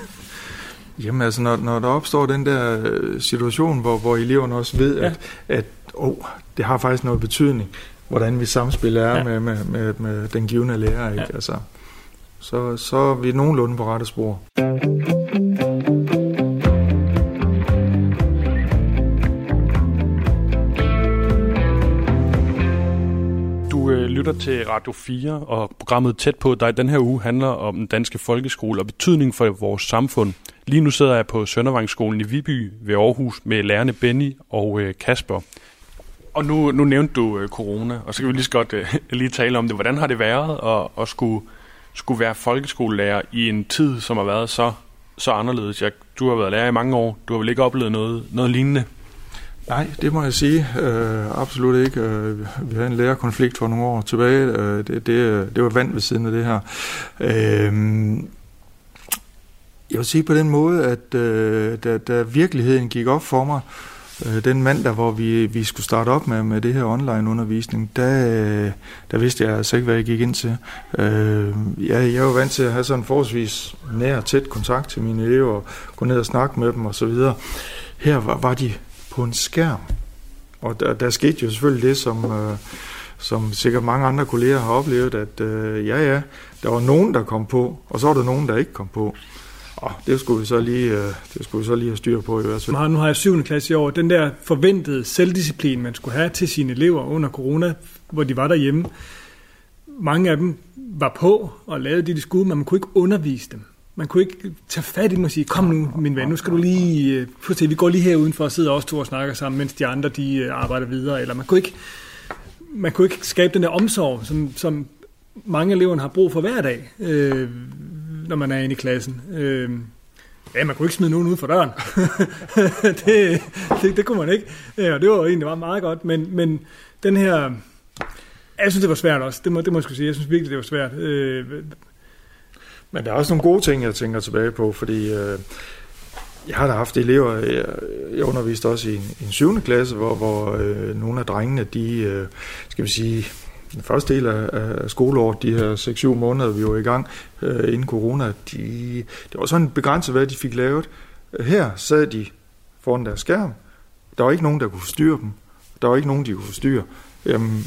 Jamen altså, når, når der opstår den der øh, situation, hvor, hvor eleverne også ved, ja. at, at oh, det har faktisk noget betydning, hvordan vi samspiller er ja. med, med, med, med den givende lærer, ikke? Ja. Altså, så, så er vi nogenlunde på rette spor. lytter til Radio 4, og programmet Tæt på dig den her uge handler om den danske folkeskole og betydning for vores samfund. Lige nu sidder jeg på Søndervangsskolen i Viby ved Aarhus med lærerne Benny og øh, Kasper. Og nu, nu nævnte du øh, corona, og så kan vi lige så godt øh, lige tale om det. Hvordan har det været at, at skulle, skulle være folkeskolelærer i en tid, som har været så, så anderledes? Jeg, du har været lærer i mange år. Du har vel ikke oplevet noget, noget lignende? Nej, det må jeg sige. Øh, absolut ikke. Øh, vi havde en lærerkonflikt for nogle år tilbage. Øh, det, det, det var vand ved siden af det her. Øh, jeg vil sige på den måde, at øh, da, da virkeligheden gik op for mig, øh, Øh, den mandag, hvor vi, vi skulle starte op med, med det her online-undervisning, der, øh, der vidste jeg altså ikke, hvad jeg gik ind til. Øh, jeg, jeg var vant til at have sådan forholdsvis nær tæt kontakt til mine elever, gå ned og snakke med dem osv. Her var, var de på en skærm. Og der, der skete jo selvfølgelig det, som, øh, som sikkert mange andre kolleger har oplevet, at øh, ja, ja, der var nogen, der kom på, og så var der nogen, der ikke kom på. Oh, det skulle vi så lige, øh, det skulle vi så lige have styr på i hvert fald. Nu har jeg 7. klasse i år. Den der forventede selvdisciplin, man skulle have til sine elever under corona, hvor de var derhjemme, mange af dem var på og lavede det, de skulle, men man kunne ikke undervise dem. Man kunne ikke tage fat i dem og sige, kom nu, min ven, nu skal du lige... Øh, prøv at vi går lige her udenfor og sidder også to og snakker sammen, mens de andre de øh, arbejder videre. Eller man kunne ikke, man kunne ikke skabe den der omsorg, som, som mange elever har brug for hver dag, øh, når man er inde i klassen. Øh, ja, man kunne ikke smide nogen ud for døren. det, det, det kunne man ikke. Ja, og det var egentlig meget, meget godt. Men, men den her... Jeg synes, det var svært også. Det må, det må jeg skulle sige. Jeg synes virkelig, det var svært. Øh, men der er også nogle gode ting, jeg tænker tilbage på, fordi øh, jeg har da haft elever, jeg, jeg underviste også i en, en 7. klasse, hvor, hvor øh, nogle af drengene, de, øh, skal vi sige, den første del af, af skoleåret, de her 6-7 måneder, vi var i gang øh, inden corona, de, det var sådan begrænset, hvad de fik lavet. Her sad de foran deres skærm. Der var ikke nogen, der kunne forstyrre dem. Der var ikke nogen, de kunne forstyrre. Jamen,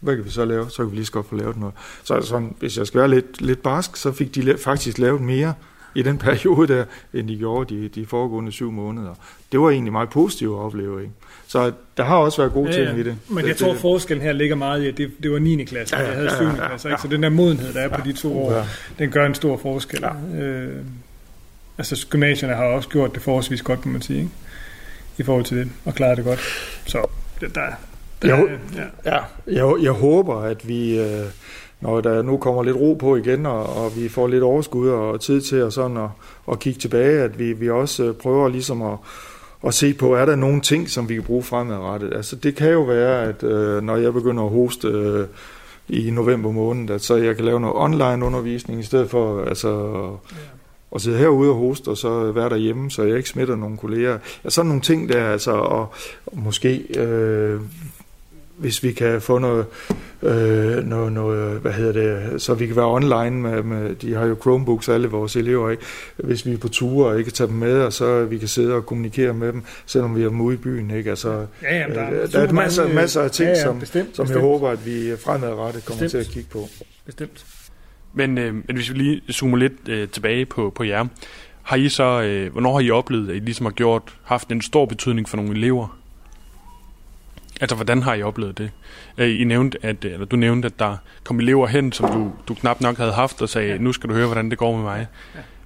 hvad kan vi så lave? Så kan vi lige så godt få lavet noget. Så sådan, hvis jeg skal være lidt, lidt barsk, så fik de faktisk lavet mere i den periode der, end de gjorde de, de foregående syv måneder. Det var egentlig meget positivt at opleve. Ikke? Så der har også været gode ja, ting ja. i det. Men jeg det, tror, det, forskellen her ligger meget i, at det, det var 9. klasse, ja, ja, jeg havde 7. Ja, ja, klasse. Ikke? Så den der modenhed, der er ja, på de to år, ja. den gør en stor forskel. Ja. Øh, altså gymnasierne har også gjort det forholdsvis godt, må man sige, ikke? i forhold til det, og klaret det godt. Så der, jeg, ja. Ja, jeg, jeg håber, at vi, øh, når der nu kommer lidt ro på igen, og, og vi får lidt overskud og tid til at, sådan at, at kigge tilbage, at vi, vi også øh, prøver ligesom at, at se på, er der nogle ting, som vi kan bruge fremadrettet. Altså det kan jo være, at øh, når jeg begynder at hoste øh, i november måned, at så jeg kan lave noget online undervisning, i stedet for altså, at sidde herude og hoste, og så være derhjemme, så jeg ikke smitter nogle kolleger. Ja, sådan nogle ting der, altså, og, og måske øh, hvis vi kan få noget, øh, noget, noget, hvad hedder det, så vi kan være online med, med, de har jo Chromebooks, alle vores elever, ikke? hvis vi er på ture og ikke tage dem med, og så vi kan sidde og kommunikere med dem, selvom vi er ude i byen, ikke? Altså, ja, jamen, der, er, øh, der er masser, masser af ting, ja, ja, som, bestemt, som bestemt. jeg håber, at vi fremadrettet kommer bestemt. til at kigge på. Bestemt. Men, øh, men hvis vi lige zoomer lidt øh, tilbage på, på jer, har I så, øh, hvornår har I oplevet, at I ligesom har gjort, haft en stor betydning for nogle elever? Altså, hvordan har I oplevet det? Øh, I nævnte, at, eller du nævnte, at der kom elever hen, som du, du knap nok havde haft, og sagde, nu skal du høre, hvordan det går med mig.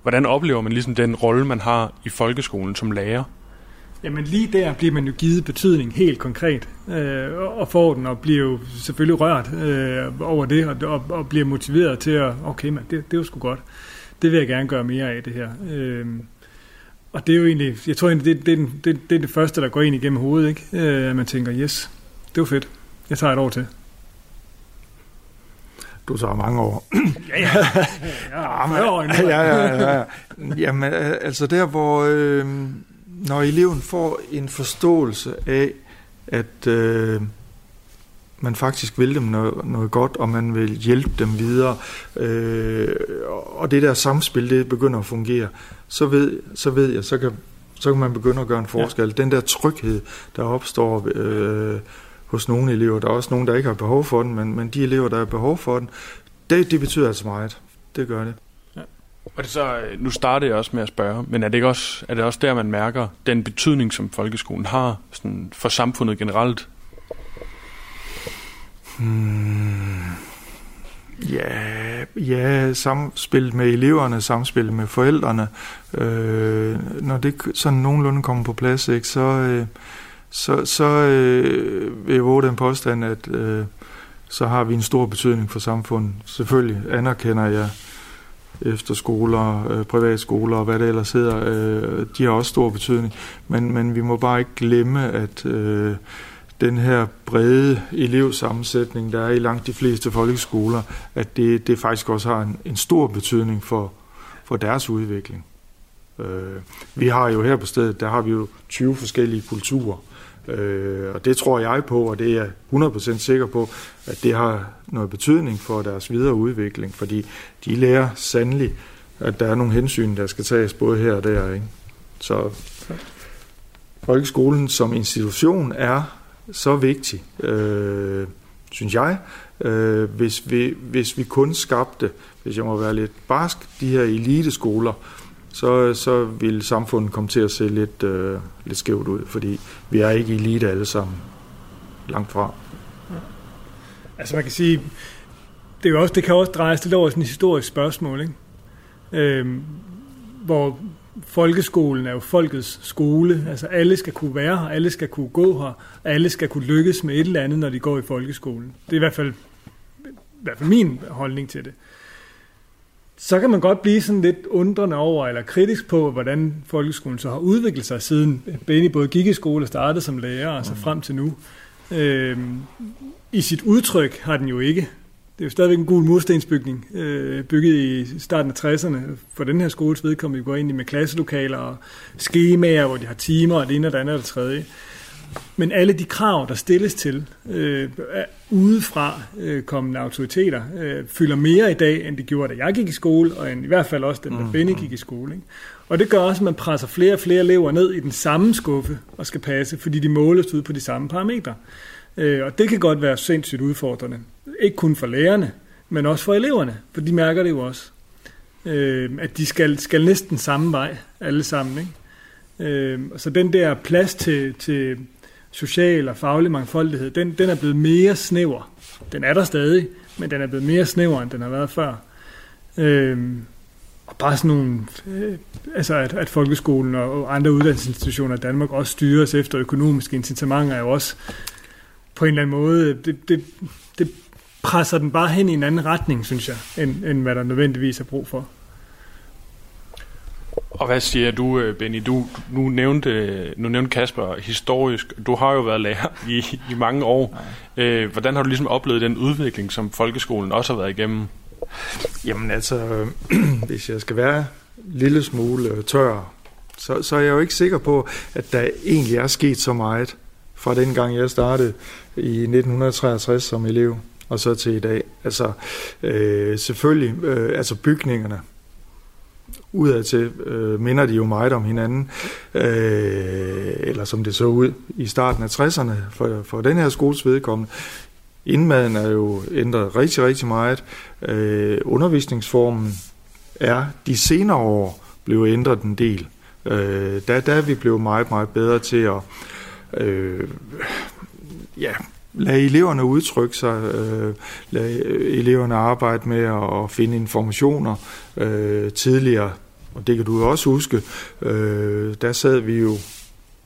Hvordan oplever man ligesom den rolle, man har i folkeskolen som lærer? Jamen lige der bliver man jo givet betydning helt konkret, øh, og får den, og bliver jo selvfølgelig rørt øh, over det, og, og, og bliver motiveret til at, okay, man, det, det er jo sgu godt. Det vil jeg gerne gøre mere af, det her. Øh, og det er jo egentlig, jeg tror egentlig, det, det, er, det, det er det første, der går ind igennem hovedet, ikke? Øh, at man tænker, yes, det var fedt. Jeg tager et år til. Du tager mange år. ja, ja. ja, ja, ja, ja, ja, ja. Jamen, altså der, hvor øh, når eleven får en forståelse af, at øh, man faktisk vil dem noget, noget godt, og man vil hjælpe dem videre, øh, og det der samspil, det begynder at fungere, så ved, så ved jeg, så kan, så kan man begynde at gøre en forskel. Ja. Den der tryghed, der opstår øh, hos nogle elever, der er også nogle, der ikke har behov for den, men, men de elever, der har behov for den, det, det betyder altså meget. Det gør det. Ja. Og det så, nu starter jeg også med at spørge, men er det, ikke også, er det også der, man mærker den betydning, som folkeskolen har sådan for samfundet generelt? Hmm. Ja, ja, samspil med eleverne, samspil med forældrene. Øh, når det sådan nogenlunde kommer på plads, ikke, så, øh, så, så øh, vil jeg våge den påstand, at øh, så har vi en stor betydning for samfundet. Selvfølgelig anerkender jeg efterskoler, øh, privatskoler og hvad det ellers hedder. Øh, de har også stor betydning, men, men vi må bare ikke glemme, at øh, den her brede elevsammensætning, der er i langt de fleste folkeskoler, at det, det faktisk også har en, en stor betydning for, for deres udvikling. Øh, vi har jo her på stedet, der har vi jo 20 forskellige kulturer, øh, og det tror jeg på, og det er jeg 100% sikker på, at det har noget betydning for deres videre udvikling, fordi de lærer sandelig, at der er nogle hensyn, der skal tages både her og der. Ikke? Så folkeskolen som institution er så vigtig, øh, synes jeg, øh, hvis, vi, hvis vi kun skabte, hvis jeg må være lidt barsk, de her eliteskoler, så, så vil samfundet komme til at se lidt, øh, lidt skævt ud, fordi vi er ikke elite alle sammen. Langt fra. Ja. Altså man kan sige, det, er jo også, det kan også drejes lidt over sådan et historisk spørgsmål, ikke? Øh, hvor folkeskolen er jo folkets skole. Altså alle skal kunne være her, alle skal kunne gå her, alle skal kunne lykkes med et eller andet, når de går i folkeskolen. Det er i hvert fald, i hvert fald min holdning til det. Så kan man godt blive sådan lidt undrende over, eller kritisk på, hvordan folkeskolen så har udviklet sig, siden Benny både gik i skole og startede som lærer, og så frem til nu. Øhm, I sit udtryk har den jo ikke det er jo stadigvæk en gul murstensbygning, øh, bygget i starten af 60'erne. For den her skoles vedkommende, vi går ind i med klasselokaler og skemaer, hvor de har timer, og det ene og det andet og det tredje. Men alle de krav, der stilles til øh, udefra øh, kommende autoriteter, øh, fylder mere i dag, end det gjorde, da jeg gik i skole, og end i hvert fald også, da mm. Benny gik i skole. Ikke? Og det gør også, at man presser flere og flere elever ned i den samme skuffe og skal passe, fordi de måles ud på de samme parametre. Øh, og det kan godt være sindssygt udfordrende. Ikke kun for lærerne, men også for eleverne, for de mærker det jo også. Øh, at de skal, skal næsten samme vej, alle sammen. Ikke? Øh, så den der plads til, til social og faglig mangfoldighed, den, den er blevet mere snæver. Den er der stadig, men den er blevet mere snæver, end den har været før. Øh, og bare sådan nogle, øh, altså at, at folkeskolen og, og andre uddannelsesinstitutioner i Danmark også styres efter økonomiske incitamenter, er jo også på en eller anden måde, det, det, det presser den bare hen i en anden retning, synes jeg, end, end hvad der nødvendigvis er brug for. Og hvad siger du, øh, Benny? Du, nu, nævnte, nu nævnte Kasper historisk. Du har jo været lærer i, i mange år. Øh, hvordan har du ligesom oplevet den udvikling, som folkeskolen også har været igennem? Jamen altså, hvis jeg skal være en lille smule tør, så, så er jeg jo ikke sikker på, at der egentlig er sket så meget fra den gang jeg startede i 1963 som elev og så til i dag. Altså øh, selvfølgelig, øh, altså bygningerne, udadtil øh, minder de jo meget om hinanden, øh, eller som det så ud i starten af 60'erne for, for den her skoles vedkommende. Indmaden er jo ændret rigtig, rigtig meget. Øh, undervisningsformen er de senere år blevet ændret en del. Øh, der, der er vi blevet meget, meget bedre til at øh, ja, lade eleverne udtrykke sig, øh, lade øh, eleverne arbejde med at, finde informationer øh, tidligere. Og det kan du jo også huske, øh, der sad vi jo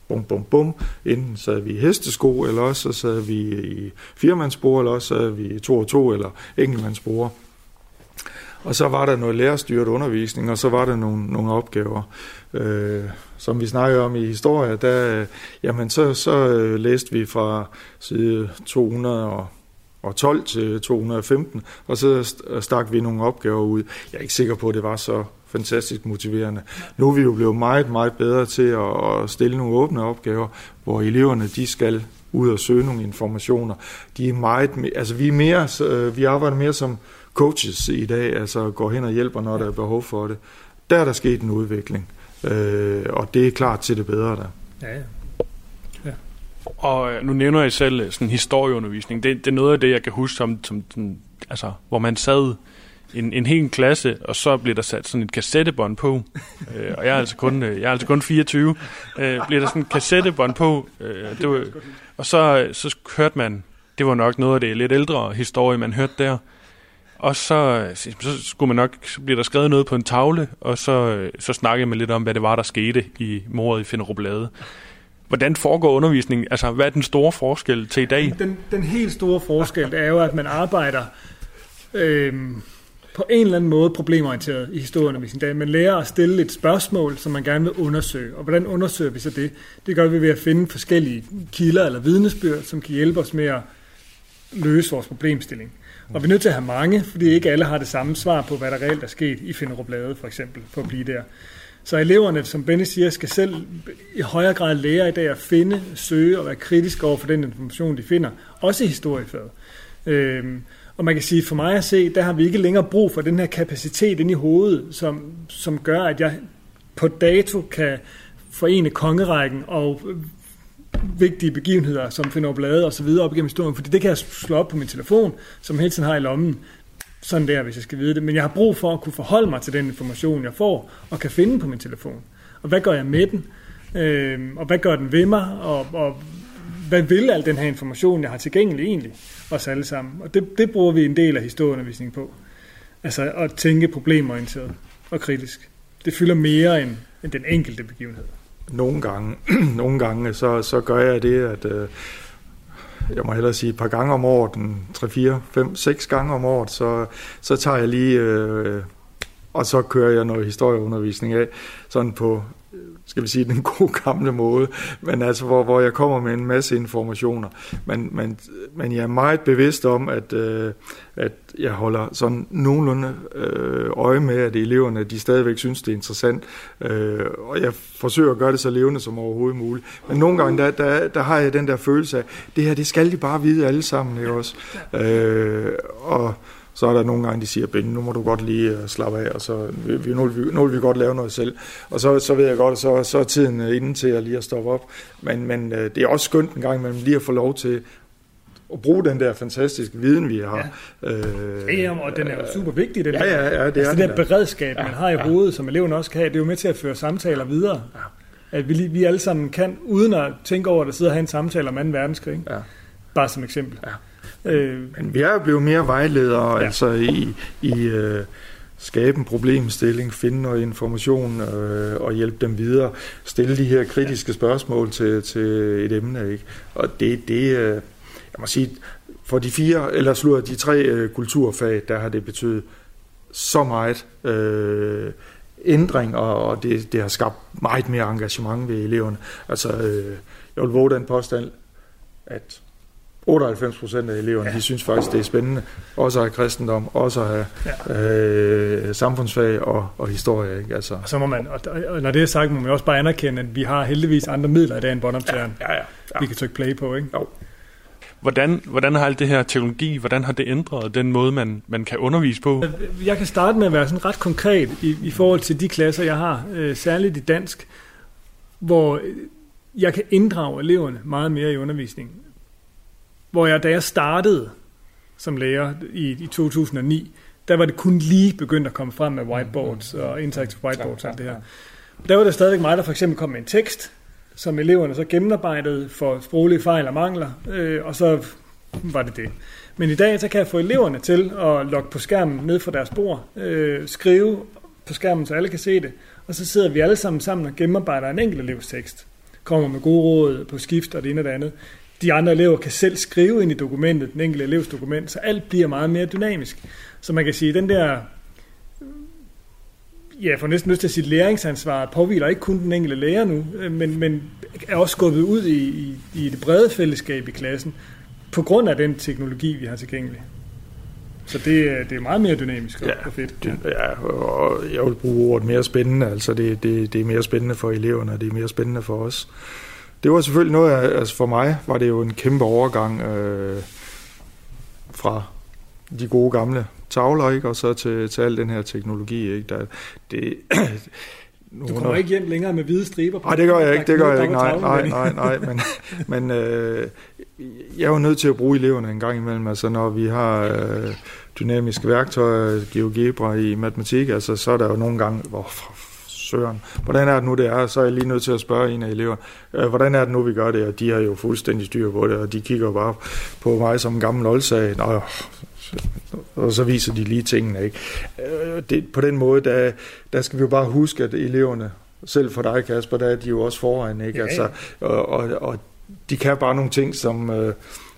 bum, bum, bum. Enten sad vi i hestesko, eller også så sad vi i firmandsbord, eller også sad vi i to og to, eller enkeltmandsbord. Og så var der noget lærerstyret undervisning, og så var der nogle, nogle opgaver. Øh, som vi snakkede om i historie, der, øh, jamen så, så øh, læste vi fra side 212 til 215, og så øh, stak vi nogle opgaver ud. Jeg er ikke sikker på, at det var så fantastisk motiverende. Nu er vi jo blevet meget, meget bedre til at stille nogle åbne opgaver, hvor eleverne de skal ud og søge nogle informationer. De er meget, altså vi er mere, øh, vi arbejder mere som coaches i dag, altså går hen og hjælper, når der er behov for det. Der er der sket en udvikling, øh, og det er klart til det bedre der. Ja, ja. Og øh, nu nævner jeg selv øh, sådan historieundervisning. Det, det er noget af det, jeg kan huske, som, som den, altså, hvor man sad en, en hel klasse, og så blev der sat sådan et kassettebånd på. øh, og jeg er altså kun, øh, jeg er altså kun 24. Øh, bliver der sådan et kassettebånd på. Øh, det var, og så, så hørte man, det var nok noget af det lidt ældre historie, man hørte der. Og så, øh, så skulle man nok, så bliver der skrevet noget på en tavle, og så, øh, så snakkede man lidt om, hvad det var, der skete i mordet i Finderup Hvordan foregår undervisningen? Altså, hvad er den store forskel til i dag? Den, den helt store forskel er jo, at man arbejder øh, på en eller anden måde problemorienteret i historieundervisningen. Man lærer at stille et spørgsmål, som man gerne vil undersøge. Og hvordan undersøger vi så det? Det gør vi ved at finde forskellige kilder eller vidnesbyrd, som kan hjælpe os med at løse vores problemstilling. Og vi er nødt til at have mange, fordi ikke alle har det samme svar på, hvad der reelt er sket i Finderup Lade, for eksempel, for at blive der. Så eleverne, som Benny siger, skal selv i højere grad lære i dag at finde, søge og være kritiske over for den information, de finder. Også i historiefaget. Øhm, og man kan sige, for mig at se, der har vi ikke længere brug for den her kapacitet inde i hovedet, som, som gør, at jeg på dato kan forene kongerækken og vigtige begivenheder, som finder blade og så videre op igennem historien, fordi det kan jeg slå op på min telefon, som hele tiden har i lommen sådan der, hvis jeg skal vide det. Men jeg har brug for at kunne forholde mig til den information, jeg får, og kan finde på min telefon. Og hvad gør jeg med den? Øh, og hvad gør den ved mig? Og, og hvad vil al den her information, jeg har tilgængelig egentlig? Os alle sammen. Og det, det bruger vi en del af historieundervisningen på. Altså at tænke problemorienteret og kritisk. Det fylder mere end, end den enkelte begivenhed. Nogle gange, nogle gange så, så gør jeg det, at øh, jeg må hellere sige et par gange om året, 3, 4, 5, 6 gange om året, så, så tager jeg lige, øh, og så kører jeg noget historieundervisning af, sådan på skal vi sige, den gode gamle måde, men altså, hvor, hvor jeg kommer med en masse informationer. Men, men, men jeg er meget bevidst om, at, øh, at jeg holder sådan nogenlunde øh, øje med, at eleverne de stadigvæk synes, det er interessant. Øh, og jeg forsøger at gøre det så levende som overhovedet muligt. Men nogle gange, der, der, der har jeg den der følelse af, det her, det skal de bare vide alle sammen, ikke også? Øh, og så er der nogle gange, de siger, Ben, nu må du godt lige uh, slappe af, og så vi, nu, vil vi, nu vil vi godt lave noget selv. Og så, så ved jeg godt, så, så er tiden uh, inden til at lige at stoppe op. Men, men uh, det er også skønt en gang, man lige at få lov til at bruge den der fantastiske viden, vi har. Ja, øh, ja og den er jo super vigtig. Den ja, ja, ja, det altså, er det der beredskab, ja, man har i ja. hovedet, som eleven også kan have, det er jo med til at føre samtaler videre. Ja. At vi, vi alle sammen kan, uden at tænke over, at der sidder og have en samtale om 2. verdenskrig. Ja. Bare som eksempel. Ja. Øh, Men vi er jo blevet mere vejledere, ja. altså i, i øh, skabe en problemstilling, finde noget information øh, og hjælpe dem videre, stille de her kritiske spørgsmål til, til et emne. Ikke? Og det, det øh, jeg må sige, for de fire, eller slutter de tre øh, kulturfag, der har det betydet så meget øh, ændring, og, og det, det har skabt meget mere engagement ved eleverne. Altså, øh, jeg vil våge den påstand, at 98 procent af eleverne, ja. de synes faktisk, det er spændende. Også at have kristendom, også at have ja. øh, samfundsfag og, og historie. Ikke? Altså. Og, så må man, og når det er sagt, må man også bare anerkende, at vi har heldigvis andre midler i dag end båndoptageren. Ja, ja, ja, ja. Vi kan trykke play på, ikke? Jo. Hvordan, hvordan har alt det her teknologi, hvordan har det ændret den måde, man, man kan undervise på? Jeg kan starte med at være sådan ret konkret i, i forhold til de klasser, jeg har, øh, særligt i dansk, hvor jeg kan inddrage eleverne meget mere i undervisningen hvor jeg, da jeg startede som lærer i, i 2009, der var det kun lige begyndt at komme frem med whiteboards og interactive whiteboards og alt det her. Der var det stadigvæk mig, der for eksempel kom med en tekst, som eleverne så gennemarbejdede for sproglige fejl og mangler, øh, og så var det det. Men i dag, så kan jeg få eleverne til at logge på skærmen ned fra deres bord, øh, skrive på skærmen, så alle kan se det, og så sidder vi alle sammen sammen og gennemarbejder en enkelt elevs tekst. Kommer med gode råd på skift og det ene og det andet de andre elever kan selv skrive ind i dokumentet, den enkelte elevs dokument, så alt bliver meget mere dynamisk. Så man kan sige, at den der, ja, for næsten lyst til at sige, læringsansvar påviler ikke kun den enkelte lærer nu, men, men er også skubbet ud i, i, i det brede fællesskab i klassen, på grund af den teknologi, vi har tilgængelig. Så det, det er meget mere dynamisk og, ja, fedt. Ja. ja, og jeg vil bruge ordet mere spændende. Altså det, det, det er mere spændende for eleverne, og det er mere spændende for os det var selvfølgelig noget, af, altså for mig var det jo en kæmpe overgang øh, fra de gode gamle tavler, ikke? og så til, til al den her teknologi. Ikke? Der, det, du kommer ikke hjem længere med hvide striber på. Nej, det gør jeg ikke, det gør jeg ikke, nej, nej, nej, nej, men, men øh, jeg er jo nødt til at bruge eleverne en gang imellem, altså når vi har øh, dynamiske værktøjer, GeoGebra i matematik, altså så er der jo nogle gange, hvor søren, hvordan er det nu det er, så er jeg lige nødt til at spørge en af eleverne, øh, hvordan er det nu vi gør det, og de har jo fuldstændig styr på det, og de kigger bare på mig som en gammel oldsag, Nå, og så viser de lige tingene. Ikke? Øh, det, på den måde, der, der skal vi jo bare huske, at eleverne, selv for dig Kasper, der er de jo også foran. Ikke? Ja, ja. Altså, og, og, og de kan bare nogle ting, som øh,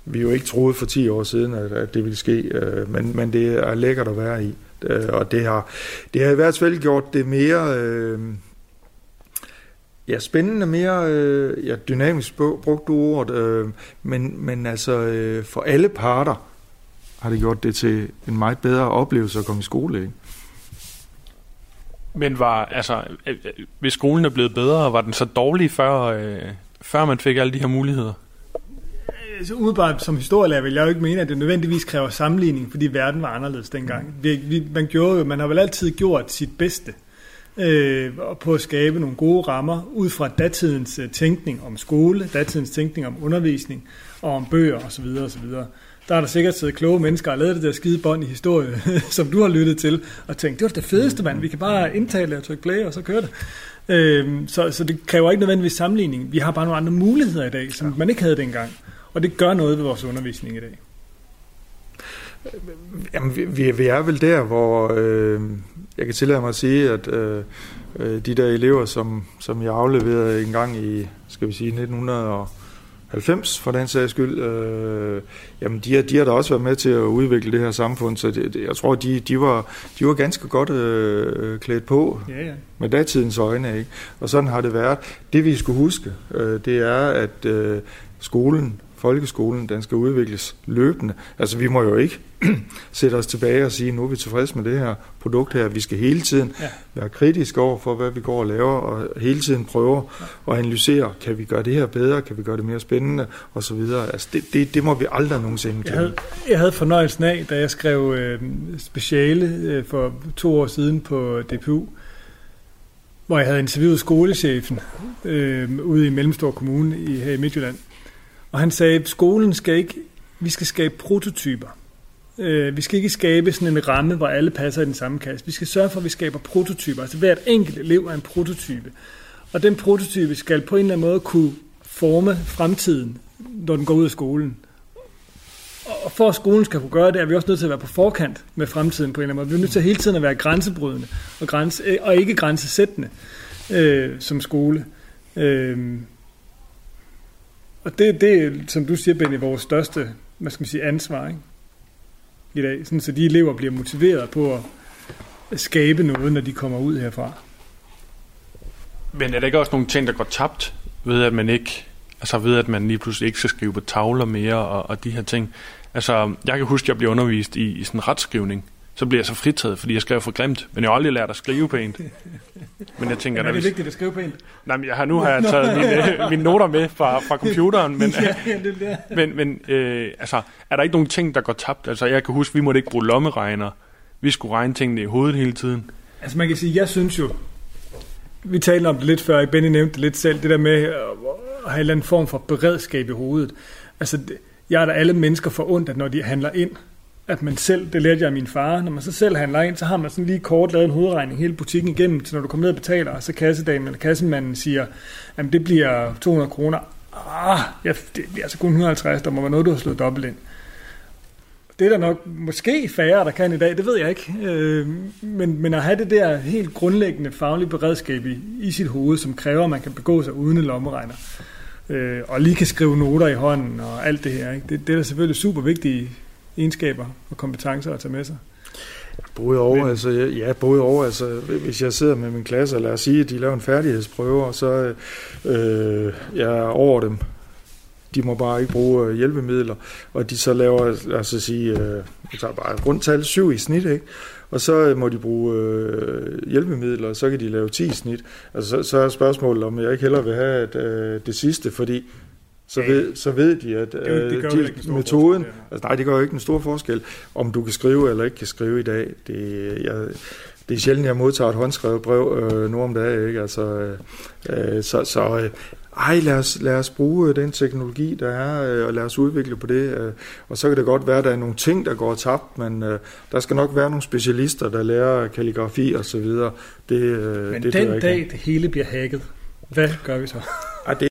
vi jo ikke troede for 10 år siden, at, at det ville ske, øh, men, men det er lækkert at være i. Øh, og det har, det har i hvert fald gjort det mere... Øh, Ja, spændende, mere øh, ja, dynamisk brugt ordet, øh, men, men altså øh, for alle parter har det gjort det til en meget bedre oplevelse at komme i skole. Ikke? Men var, altså, øh, øh, hvis skolen er blevet bedre, var den så dårlig, før, øh, før man fik alle de her muligheder? Altså, udebart som historielærer vil jeg jo ikke mene, at det nødvendigvis kræver sammenligning, fordi verden var anderledes dengang. Vi, vi, man, gjorde jo, man har vel altid gjort sit bedste øh, på at skabe nogle gode rammer ud fra datidens øh, tænkning om skole, datidens tænkning om undervisning og om bøger osv. osv der er der sikkert siddet kloge mennesker og lavet det der skide bånd i historie, som du har lyttet til, og tænkt, det var det fedeste, mand. Vi kan bare indtale og trykke play, og så kører det. Øhm, så, så det kræver ikke nødvendigvis sammenligning. Vi har bare nogle andre muligheder i dag, som man ikke havde dengang. Og det gør noget ved vores undervisning i dag. Jamen, vi, vi er vel der, hvor øh, jeg kan tillade mig at sige, at øh, øh de der elever, som, som jeg afleverede en gang i, skal vi sige, 1900 90 for den sags skyld, øh, jamen de har, de har da også været med til at udvikle det her samfund, så det, det, jeg tror, de, de, var, de var ganske godt øh, klædt på ja, ja. med datidens øjne. Ikke? Og sådan har det været. Det vi skulle huske, øh, det er, at øh, skolen folkeskolen, den skal udvikles løbende. Altså vi må jo ikke sætte os tilbage og sige, nu er vi tilfredse med det her produkt her. Vi skal hele tiden ja. være kritiske over for, hvad vi går og laver, og hele tiden prøve ja. at analysere, kan vi gøre det her bedre, kan vi gøre det mere spændende, og så videre. Altså det, det, det må vi aldrig nogensinde jeg havde, jeg havde fornøjelsen af, da jeg skrev øh, speciale øh, for to år siden på DPU, hvor jeg havde interviewet skolechefen øh, ude i Mellemstor Kommune i, her i Midtjylland, og han sagde, at skolen skal ikke, vi skal skabe prototyper. Øh, vi skal ikke skabe sådan en ramme, hvor alle passer i den samme kasse. Vi skal sørge for, at vi skaber prototyper. Altså hvert enkelt elev er en prototype. Og den prototype skal på en eller anden måde kunne forme fremtiden, når den går ud af skolen. Og for at skolen skal kunne gøre det, er vi også nødt til at være på forkant med fremtiden på en eller anden måde. Vi er nødt til hele tiden at være grænsebrydende og, grænse, og ikke grænsesættende øh, som skole. Øh, og det, det er, som du siger, Benny, vores største hvad skal man sige, ansvar ikke? i dag. Sådan, så de elever bliver motiveret på at skabe noget, når de kommer ud herfra. Men er der ikke også nogle ting, der går tabt ved, at man ikke altså ved, at man lige pludselig ikke skal skrive på tavler mere og, og de her ting? Altså, jeg kan huske, at jeg blev undervist i, i sådan retskrivning, så bliver jeg så fritaget, fordi jeg skrev for grimt. Men jeg har aldrig lært at skrive pænt. Men jeg tænker, er det vigtigt at skrive pænt? Nej, men jeg har, nu har jeg taget mine, mine noter med fra, fra computeren, men, ja, ja, det men, men øh, altså, er der ikke nogen ting, der går tabt? Altså, jeg kan huske, vi måtte ikke bruge lommeregner. Vi skulle regne tingene i hovedet hele tiden. Altså, man kan sige, jeg synes jo, vi talte om det lidt før, Benny nævnte det lidt selv, det der med at have en eller anden form for beredskab i hovedet. Altså, jeg er der alle mennesker for ondt, at når de handler ind, at man selv, det lærte jeg af min far, når man så selv handler ind, så har man sådan lige kort lavet en hovedregning hele butikken igennem, så når du kommer ned og betaler, og så kassedamen eller kassemanden siger, at det bliver 200 kroner. Ah, ja, det bliver altså kun 150, der må være noget, du har slået dobbelt ind. Det er der nok måske færre, der kan i dag, det ved jeg ikke. Øh, men, men at have det der helt grundlæggende faglige beredskab i, i sit hoved, som kræver, at man kan begå sig uden en lommeregner, øh, og lige kan skrive noter i hånden og alt det her, ikke? Det, det er da selvfølgelig super vigtigt egenskaber og kompetencer at tage med sig. Både over, altså, ja, både over, altså, hvis jeg sidder med min klasse, og lad os sige, at de laver en færdighedsprøve, og så øh, jeg er over dem de må bare ikke bruge øh, hjælpemidler, og de så laver, lad os sige, øh, tager bare rundt tal 7 i snit, ikke? og så øh, må de bruge øh, hjælpemidler, og så kan de lave 10 i snit. Altså, så, så er spørgsmålet, om jeg ikke hellere vil have at, øh, det sidste, fordi så ved, så ved de, at det, det de, metoden, altså nej, det gør jo ikke en stor forskel, om du kan skrive eller ikke kan skrive i dag. Det, jeg, det er sjældent, jeg modtager et håndskrevet brev øh, nu om dagen, ikke? Altså, øh, så, så øh, ej, lad os, lad os bruge den teknologi, der er, øh, og lad os udvikle på det. Øh, og så kan det godt være, at der er nogle ting, der går tabt, men øh, der skal nok være nogle specialister, der lærer kalligrafi og så videre. Det, men det den dag, det hele bliver hacket, hvad gør vi så? Ej, det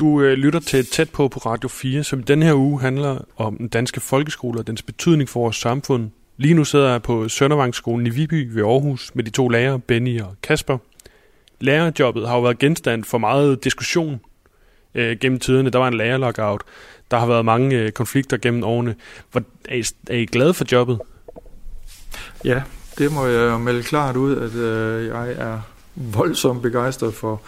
Du øh, lytter til Tæt på på Radio 4, som den her uge handler om den danske folkeskole og dens betydning for vores samfund. Lige nu sidder jeg på Søndervangsskolen i Viby ved Aarhus med de to lærere, Benny og Kasper. Lærerjobbet har jo været genstand for meget diskussion øh, gennem tiderne. Der var en lærerlockout. Der har været mange øh, konflikter gennem årene. Hvor, er, I, er I glade for jobbet? Ja, det må jeg melde klart ud, at øh, jeg er voldsomt begejstret for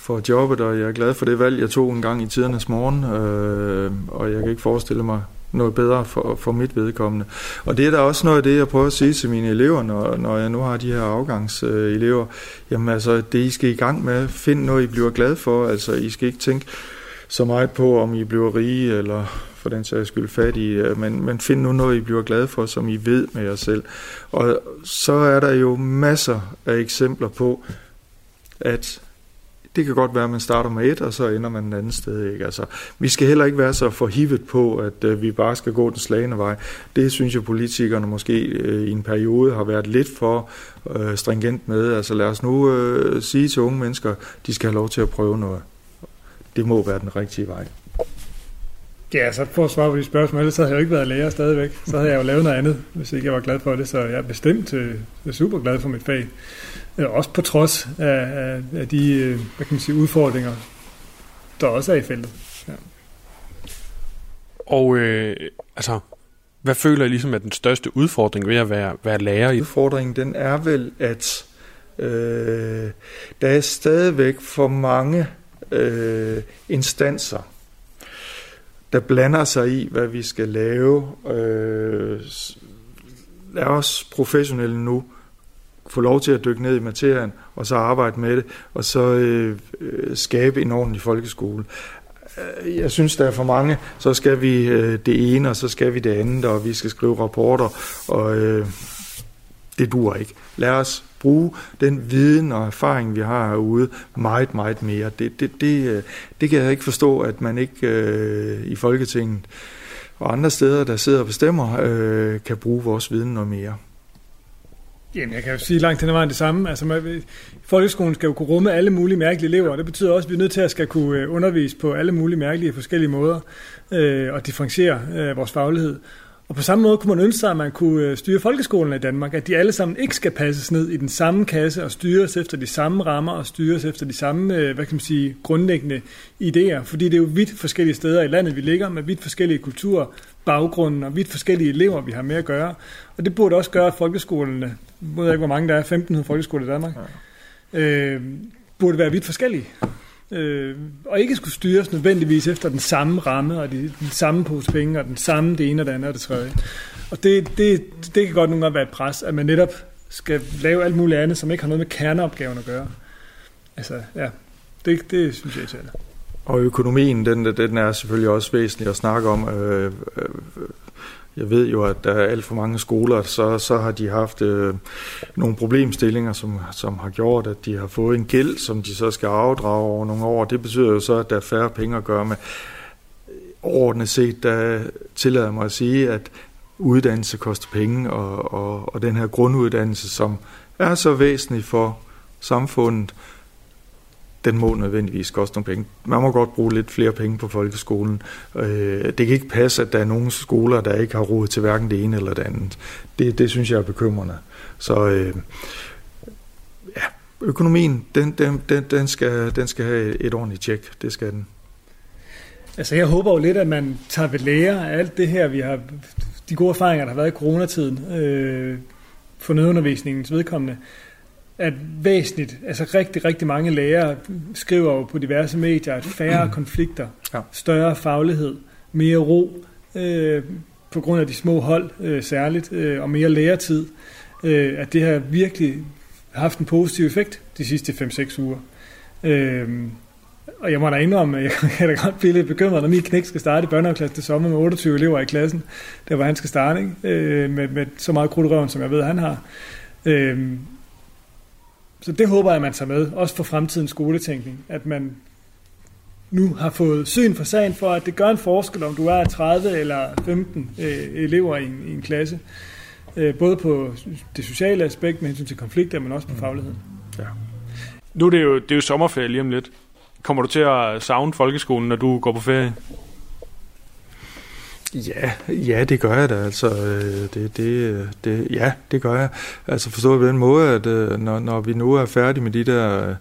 for jobbet, og jeg er glad for det valg, jeg tog en gang i tidernes morgen, øh, og jeg kan ikke forestille mig noget bedre for, for mit vedkommende. Og det er da også noget af det, jeg prøver at sige til mine elever, når, når jeg nu har de her afgangselever. Jamen altså, det I skal i gang med, find noget, I bliver glad for. Altså, I skal ikke tænke så meget på, om I bliver rige, eller for den sags skyld fattige, øh, men, men find nu noget, I bliver glad for, som I ved med jer selv. Og så er der jo masser af eksempler på, at det kan godt være, at man starter med et, og så ender man et andet sted. Ikke? Altså, vi skal heller ikke være så forhivet på, at øh, vi bare skal gå den slagende vej. Det synes jeg, politikerne måske øh, i en periode har været lidt for øh, stringent med. Altså lad os nu øh, sige til unge mennesker, de skal have lov til at prøve noget. Det må være den rigtige vej. Ja, så for at svare på de spørgsmål, ellers havde jeg jo ikke været lærer stadigvæk. Så havde jeg jo lavet noget andet, hvis ikke jeg var glad for det. Så jeg er bestemt øh, super glad for mit fag. Øh, også på trods af, af, af de øh, hvad kan man sige, udfordringer, der også er i feltet. Ja. Og øh, altså, hvad føler I ligesom er den største udfordring ved at være, være lærer? I? Udfordringen den er vel, at øh, der er stadigvæk for mange øh, instanser, der blander sig i, hvad vi skal lave. Øh, lad os professionelle nu få lov til at dykke ned i materien, og så arbejde med det, og så øh, øh skabe en ordentlig folkeskole. Øh, jeg synes, der er for mange, så skal vi øh, det ene, og så skal vi det andet, og vi skal skrive rapporter, og øh, det dur ikke. Lad os bruge den viden og erfaring, vi har herude, meget, meget mere. Det, det, det, øh, det kan jeg ikke forstå, at man ikke øh, i Folketinget og andre steder, der sidder og bestemmer, øh, kan bruge vores viden noget mere. Jamen, jeg kan jo sige langt hen ad vejen det samme. Altså, man, folkeskolen skal jo kunne rumme alle mulige mærkelige elever, og det betyder også, at vi er nødt til at skal kunne øh, undervise på alle mulige mærkelige forskellige måder, øh, og differentiere øh, vores faglighed. Og på samme måde kunne man ønske sig, at man kunne øh, styre folkeskolen i Danmark, at de alle sammen ikke skal passes ned i den samme kasse og styres efter de samme rammer og styres efter de samme, øh, hvad kan man sige, grundlæggende idéer. Fordi det er jo vidt forskellige steder i landet, vi ligger med vidt forskellige kulturer, baggrunden og vidt forskellige elever, vi har med at gøre. Og det burde også gøre, at folkeskolerne, jeg ved ikke, hvor mange der er, 1500 folkeskoler i Danmark, øh, burde være vidt forskellige. Øh, og ikke skulle styres nødvendigvis efter den samme ramme, og de, den samme pose penge, og den samme det ene og det andet og det tredje. Og det, det, det kan godt nogle gange være et pres, at man netop skal lave alt muligt andet, som ikke har noget med kerneopgaven at gøre. Altså, ja, det, det synes jeg er Og økonomien, den, den er selvfølgelig også væsentlig at snakke om. Øh, øh, jeg ved jo, at der er alt for mange skoler, så, så har de haft øh, nogle problemstillinger, som, som har gjort, at de har fået en gæld, som de så skal afdrage over nogle år. Det betyder jo så, at der er færre penge at gøre med. Øh, overordnet set, der tillader mig at sige, at uddannelse koster penge, og, og, og den her grunduddannelse, som er så væsentlig for samfundet, den må nødvendigvis koste nogle penge. Man må godt bruge lidt flere penge på folkeskolen. Øh, det kan ikke passe, at der er nogle skoler, der ikke har råd til hverken det ene eller det andet. Det, det synes jeg er bekymrende. Så øh, ja, økonomien, den, den, den, den, skal, den skal have et ordentligt tjek. Det skal den. Altså jeg håber jo lidt, at man tager ved lære af alt det her, vi har, de gode erfaringer, der har været i coronatiden. Øh, for nødundervisningens vedkommende, at væsentligt, altså rigtig, rigtig mange lærere skriver jo på diverse medier, at færre konflikter, Ja. større faglighed, mere ro, øh, på grund af de små hold øh, særligt, øh, og mere læretid, øh, at det har virkelig haft en positiv effekt de sidste 5-6 uger. Øh, og jeg må da indrømme, at jeg kan da godt blive lidt bekymret, når min knæk skal starte i børnehaveklasse til sommer med 28 elever i klassen, der hvor han skal starte, ikke? Øh, med, med så meget krudt i røven, som jeg ved, han har. Øh, så det håber jeg, man tager med, også for fremtidens skoletænkning, at man nu har fået syn for sagen for, at det gør en forskel, om du er 30 eller 15 øh, elever i en, i en klasse. Øh, både på det sociale aspekt med hensyn til konflikter, men også på fagligheden. Nu er det jo, det er jo sommerferie lige om lidt. Kommer du til at savne folkeskolen, når du går på ferie? Ja, ja, det gør jeg da. Altså, øh, det, det, det, ja, det gør jeg. Altså forstået på den måde, at øh, når, når vi nu er færdige med de der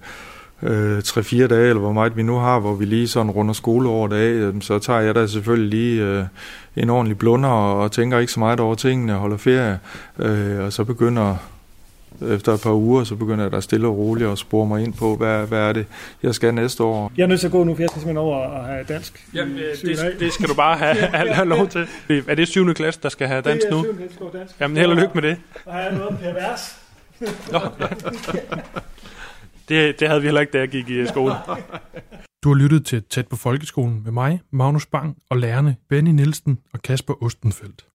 øh, 3-4 dage, eller hvor meget vi nu har, hvor vi lige sådan runder skoleåret af, øh, så tager jeg da selvfølgelig lige øh, en ordentlig blunder og, og tænker ikke så meget over tingene, holder ferie, øh, og så begynder efter et par uger, så begynder jeg da stille og roligt at spore mig ind på, hvad, hvad er det, jeg skal næste år. Jeg er nødt til at gå nu, for jeg skal simpelthen over og have dansk. Jamen, i det, det, skal du bare have, have, have lov til. Er det 7. klasse, der skal have dans det er nu? syvende, jeg skal gå dansk. Jamen, held og lykke med det. Og har jeg noget pervers? Det. Det havde vi heller ikke, da jeg gik i skole. Du har lyttet til Tæt på Folkeskolen med mig, Magnus Bang, og lærerne Benny Nielsen og Kasper Ostenfeldt.